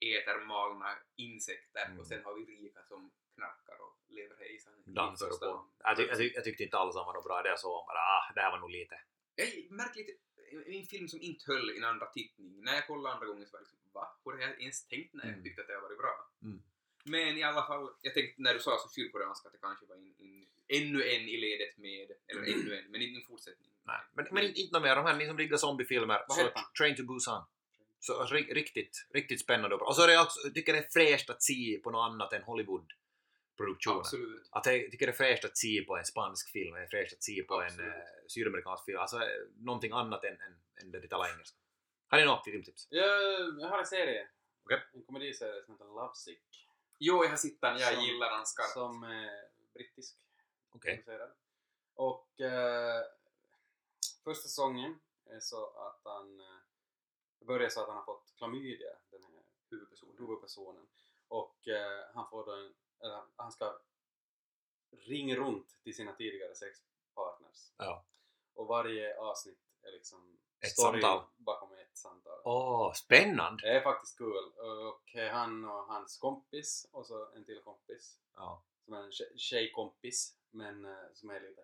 äter malna insekter Mm. och sen har vi rika som knarkar och lever hejsan. Dansar och på. Jag, tyck, jag, tyck, jag tyckte inte alls han var något bra, det jag såg bara ah, det här var nog lite. Jag märkte lite, en film som inte höll i en andra tittning. När jag kollade andra gången så var jag liksom, va? Har jag ens tänkt när jag Mm. tyckte att det varit bra? Mm. Men i alla fall, jag tänkte när du sa så sydkoreanska att det kanske var in, in, ännu en i ledet med, eller ännu en, men inte en fortsättning. Nej. Men, men inte, inte något mer, de här ni som diggar zombiefilmer? Train to Busan. Så alltså, ri- riktigt, riktigt spännande och bra. Och så är det också, jag tycker det är fräscht att se på något annat än Hollywood-produktioner. Absolut. Att jag tycker det är fräscht att se på en spansk film, det är fräscht att se på Absolut. en eh, sydamerikansk film, alltså eh, någonting annat än, än, än det de talar engelska. Har ni något filmtips? Jag, jag har en serie. Okej. En komediserie som heter Lovesick. Jo, jag har sett den, jag Som- gillar den skarpt. Som är brittisk. Okej. producerad. Och eh, första säsongen är så att han eh, börjar så att han har fått klamydia, den här Huvudpersonen. huvudpersonen. Och eh, han får då en, eller, han ska ringa runt till sina tidigare sexpartners. Ja. Och varje avsnitt är liksom Ett story samtal. bakom ett samtal. Åh, spännande! Det är faktiskt kul. Och eh, han och hans kompis och så en till kompis Ja. som är en tje- tjejkompis men eh, som är lite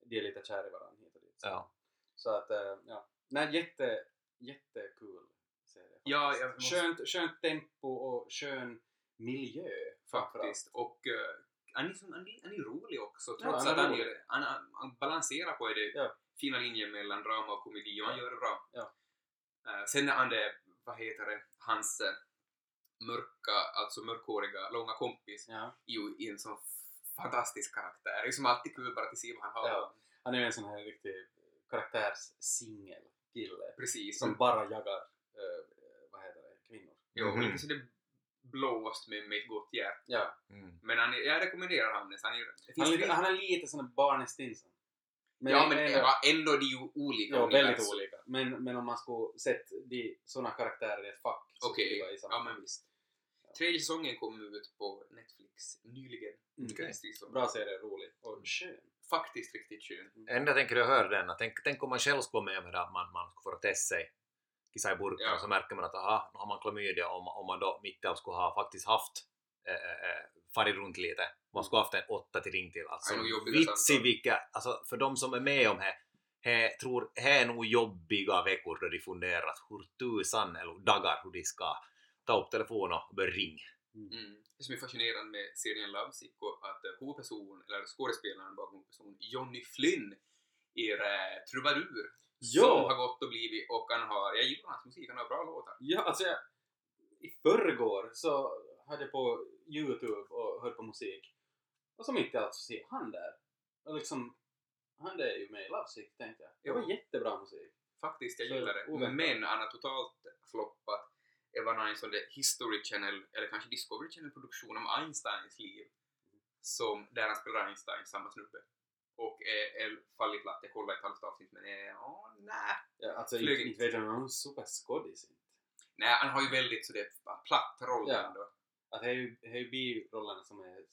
de är lite kära i varandra hit och dit. Så, Ja. så att, eh, ja. Nej, jätte, jättekul serie. Ja, jag måste- skönt, skönt tempo och skön miljö. Faktiskt. Och uh, han, är som, han, är, han är rolig också, Ja, trots han är att han, gör, han, han, han balanserar på det Ja. Fina linjen mellan drama och komedi och han gör det bra. Ja. Eh, sen är han det, vad heter det, hans eh, mörka, alltså mörkhåriga, långa kompis Ja. är ju i en sån fantastisk karaktär. Det är som alltid kul bara att se vad han har. Ja. Han är ju en sån här riktig karaktärssingel kille Precis. som bara jagar eh, vad heter det, kvinnor. Jo, Mhm. lite sådär blåst med, med ett gott hjärta. Ja. Mm. Men han, är- jag rekommenderar Hannes. Han är, det Han, finns är lite, tre- han är lite sån där Barney Stinson. Ja, men ändå- ändå, ändå de är ju olika Ja, väldigt universum. olika. Men, men om man skulle sett de, såna karaktärer i ett fack så Okej, skulle det vara i samma ja men visst. Tredje säsongen kom ut på Netflix nyligen. Mm. Precis som- Bra serie, rolig och skön. Faktiskt riktigt skön. Enda jag tänker jag höra den, tänk, tänk om man själv skulle vara med om det att man, man skulle få testa sig kissa i burken Ja. och så märker man att aha, nu har man klamydia om, om man då mitt i allt skulle ha faktiskt haft eh, eh, farit runt lite. Man skulle haft en åtta till ring till. Alltså vitsi vilka, alltså för de som är med om det, he, tror, det är nog jobbiga veckor då de funderar att hur tusan eller dagar hur de ska ta upp telefonen och börja ringa. Mm. Det som är fascinerande med serien Lovesick och att eh, huvudpersonen, eller skådespelaren bakom huvudpersonen, Johnny Flynn, är eh, trubadur. Ja. Som har gått och blivit och han har, jag gillar hans musik, han har bra låtar. Ja, alltså jag, i förrgår så hade på Youtube och hörde på musik. Och så mitt i allt så ser han där. Och liksom, han där är ju med i Lovesick tänkte jag. Det var jättebra musik. Faktiskt, jag Så gillar det. oväntat. Men han har totalt floppat Eva Nineson The History Channel, eller kanske Discovery Channel produktion om Einsteins liv. Som, där han spelar Einstein, samma snubbe. Och är, är fallit platt. Jag kollade ett halvt avsnitt men åh, nej. Ja, alltså Flög inte, inte. inte vet jag om han superskådis inte. Nej, han har ju väldigt sådär platt roll Ja. ändå. Att det är ju, det är ju birollerna som, är,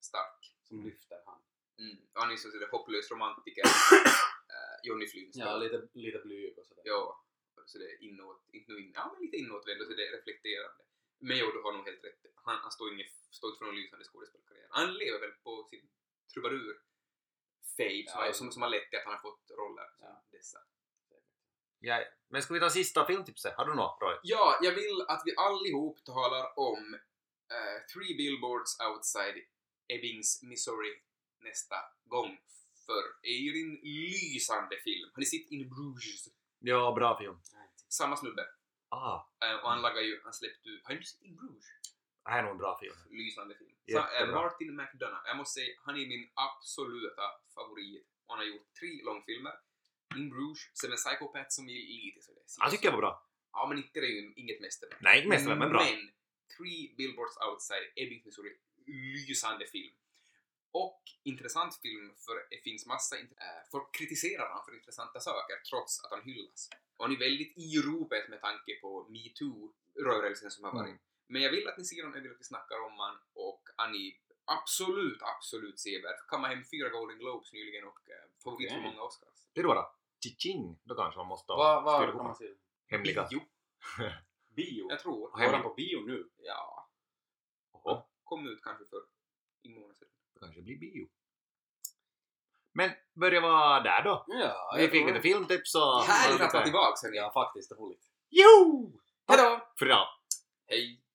Stark. som lyfter han. Mm. Han är så sådär hopplös romantiker. uh, Johnny Flynn Ja, lite, lite blyg och sådär. Ja, så det är inåt, inte nu in, ja men lite inåtvänd och så det är reflekterande. Mayo du har nog helt rätt. Han, han står, inget, står inte för någon lysande skådespelarkarriär. Han lever väl på sin trubadur fade som, Ja, har- som, som har lett till att han har fått roller som Ja. dessa. Ja, men ska vi ta sista filmtipset? Har du något, Roy? Ja, jag vill att vi allihop talar om eh, Three Billboards Outside Ebbings, Missouri nästa gång. För det är ju en lysande film. Har ni sett In Bruges? Ja, bra film. Samma snubbe. Ah, Eh, och han lagar ju, han släppte ju, har ni sett In Bruges? det här är nog en bra film. Lysande film. Så, Jättebra. Martin McDonough, jag måste säga, han är min absoluta favorit. Och han har gjort tre långfilmer. In Bruges, Seven Psychopaths som är lite sådär. Han tycker jag var bra. Ja, men inte det är ju inget mästerverk. Nej, inte mästerverk, men bra. Men Three Billboards Outside Ebbing, Missouri, lysande film. Och intressant film för det finns massa... Äh, folk kritiserar honom för intressanta saker trots att han hyllas. Och han är väldigt i ropet med tanke på metoo-rörelsen som har varit. Mm. Men jag vill att ni ser honom, jag vill att vi snackar om han och han är absolut, absolut sevärd. Kammade hem fyra Golden Globes nyligen och äh, favorit för många Oscars. Det är bara Tching! Då kanske man måste Vad var ihop kan man säga? hemliga. Jo, Bio? jag tror. Går han på bio nu? Ja, Oho, kom ut kanske för en månad sedan. det kanske blir bio. Men börjar vara där då. Ja, Vi fick lite filmtips och... Härligt att vara tillbaks hörni! Ja, faktiskt roligt. Jo! Hejdå! För idag. Hej!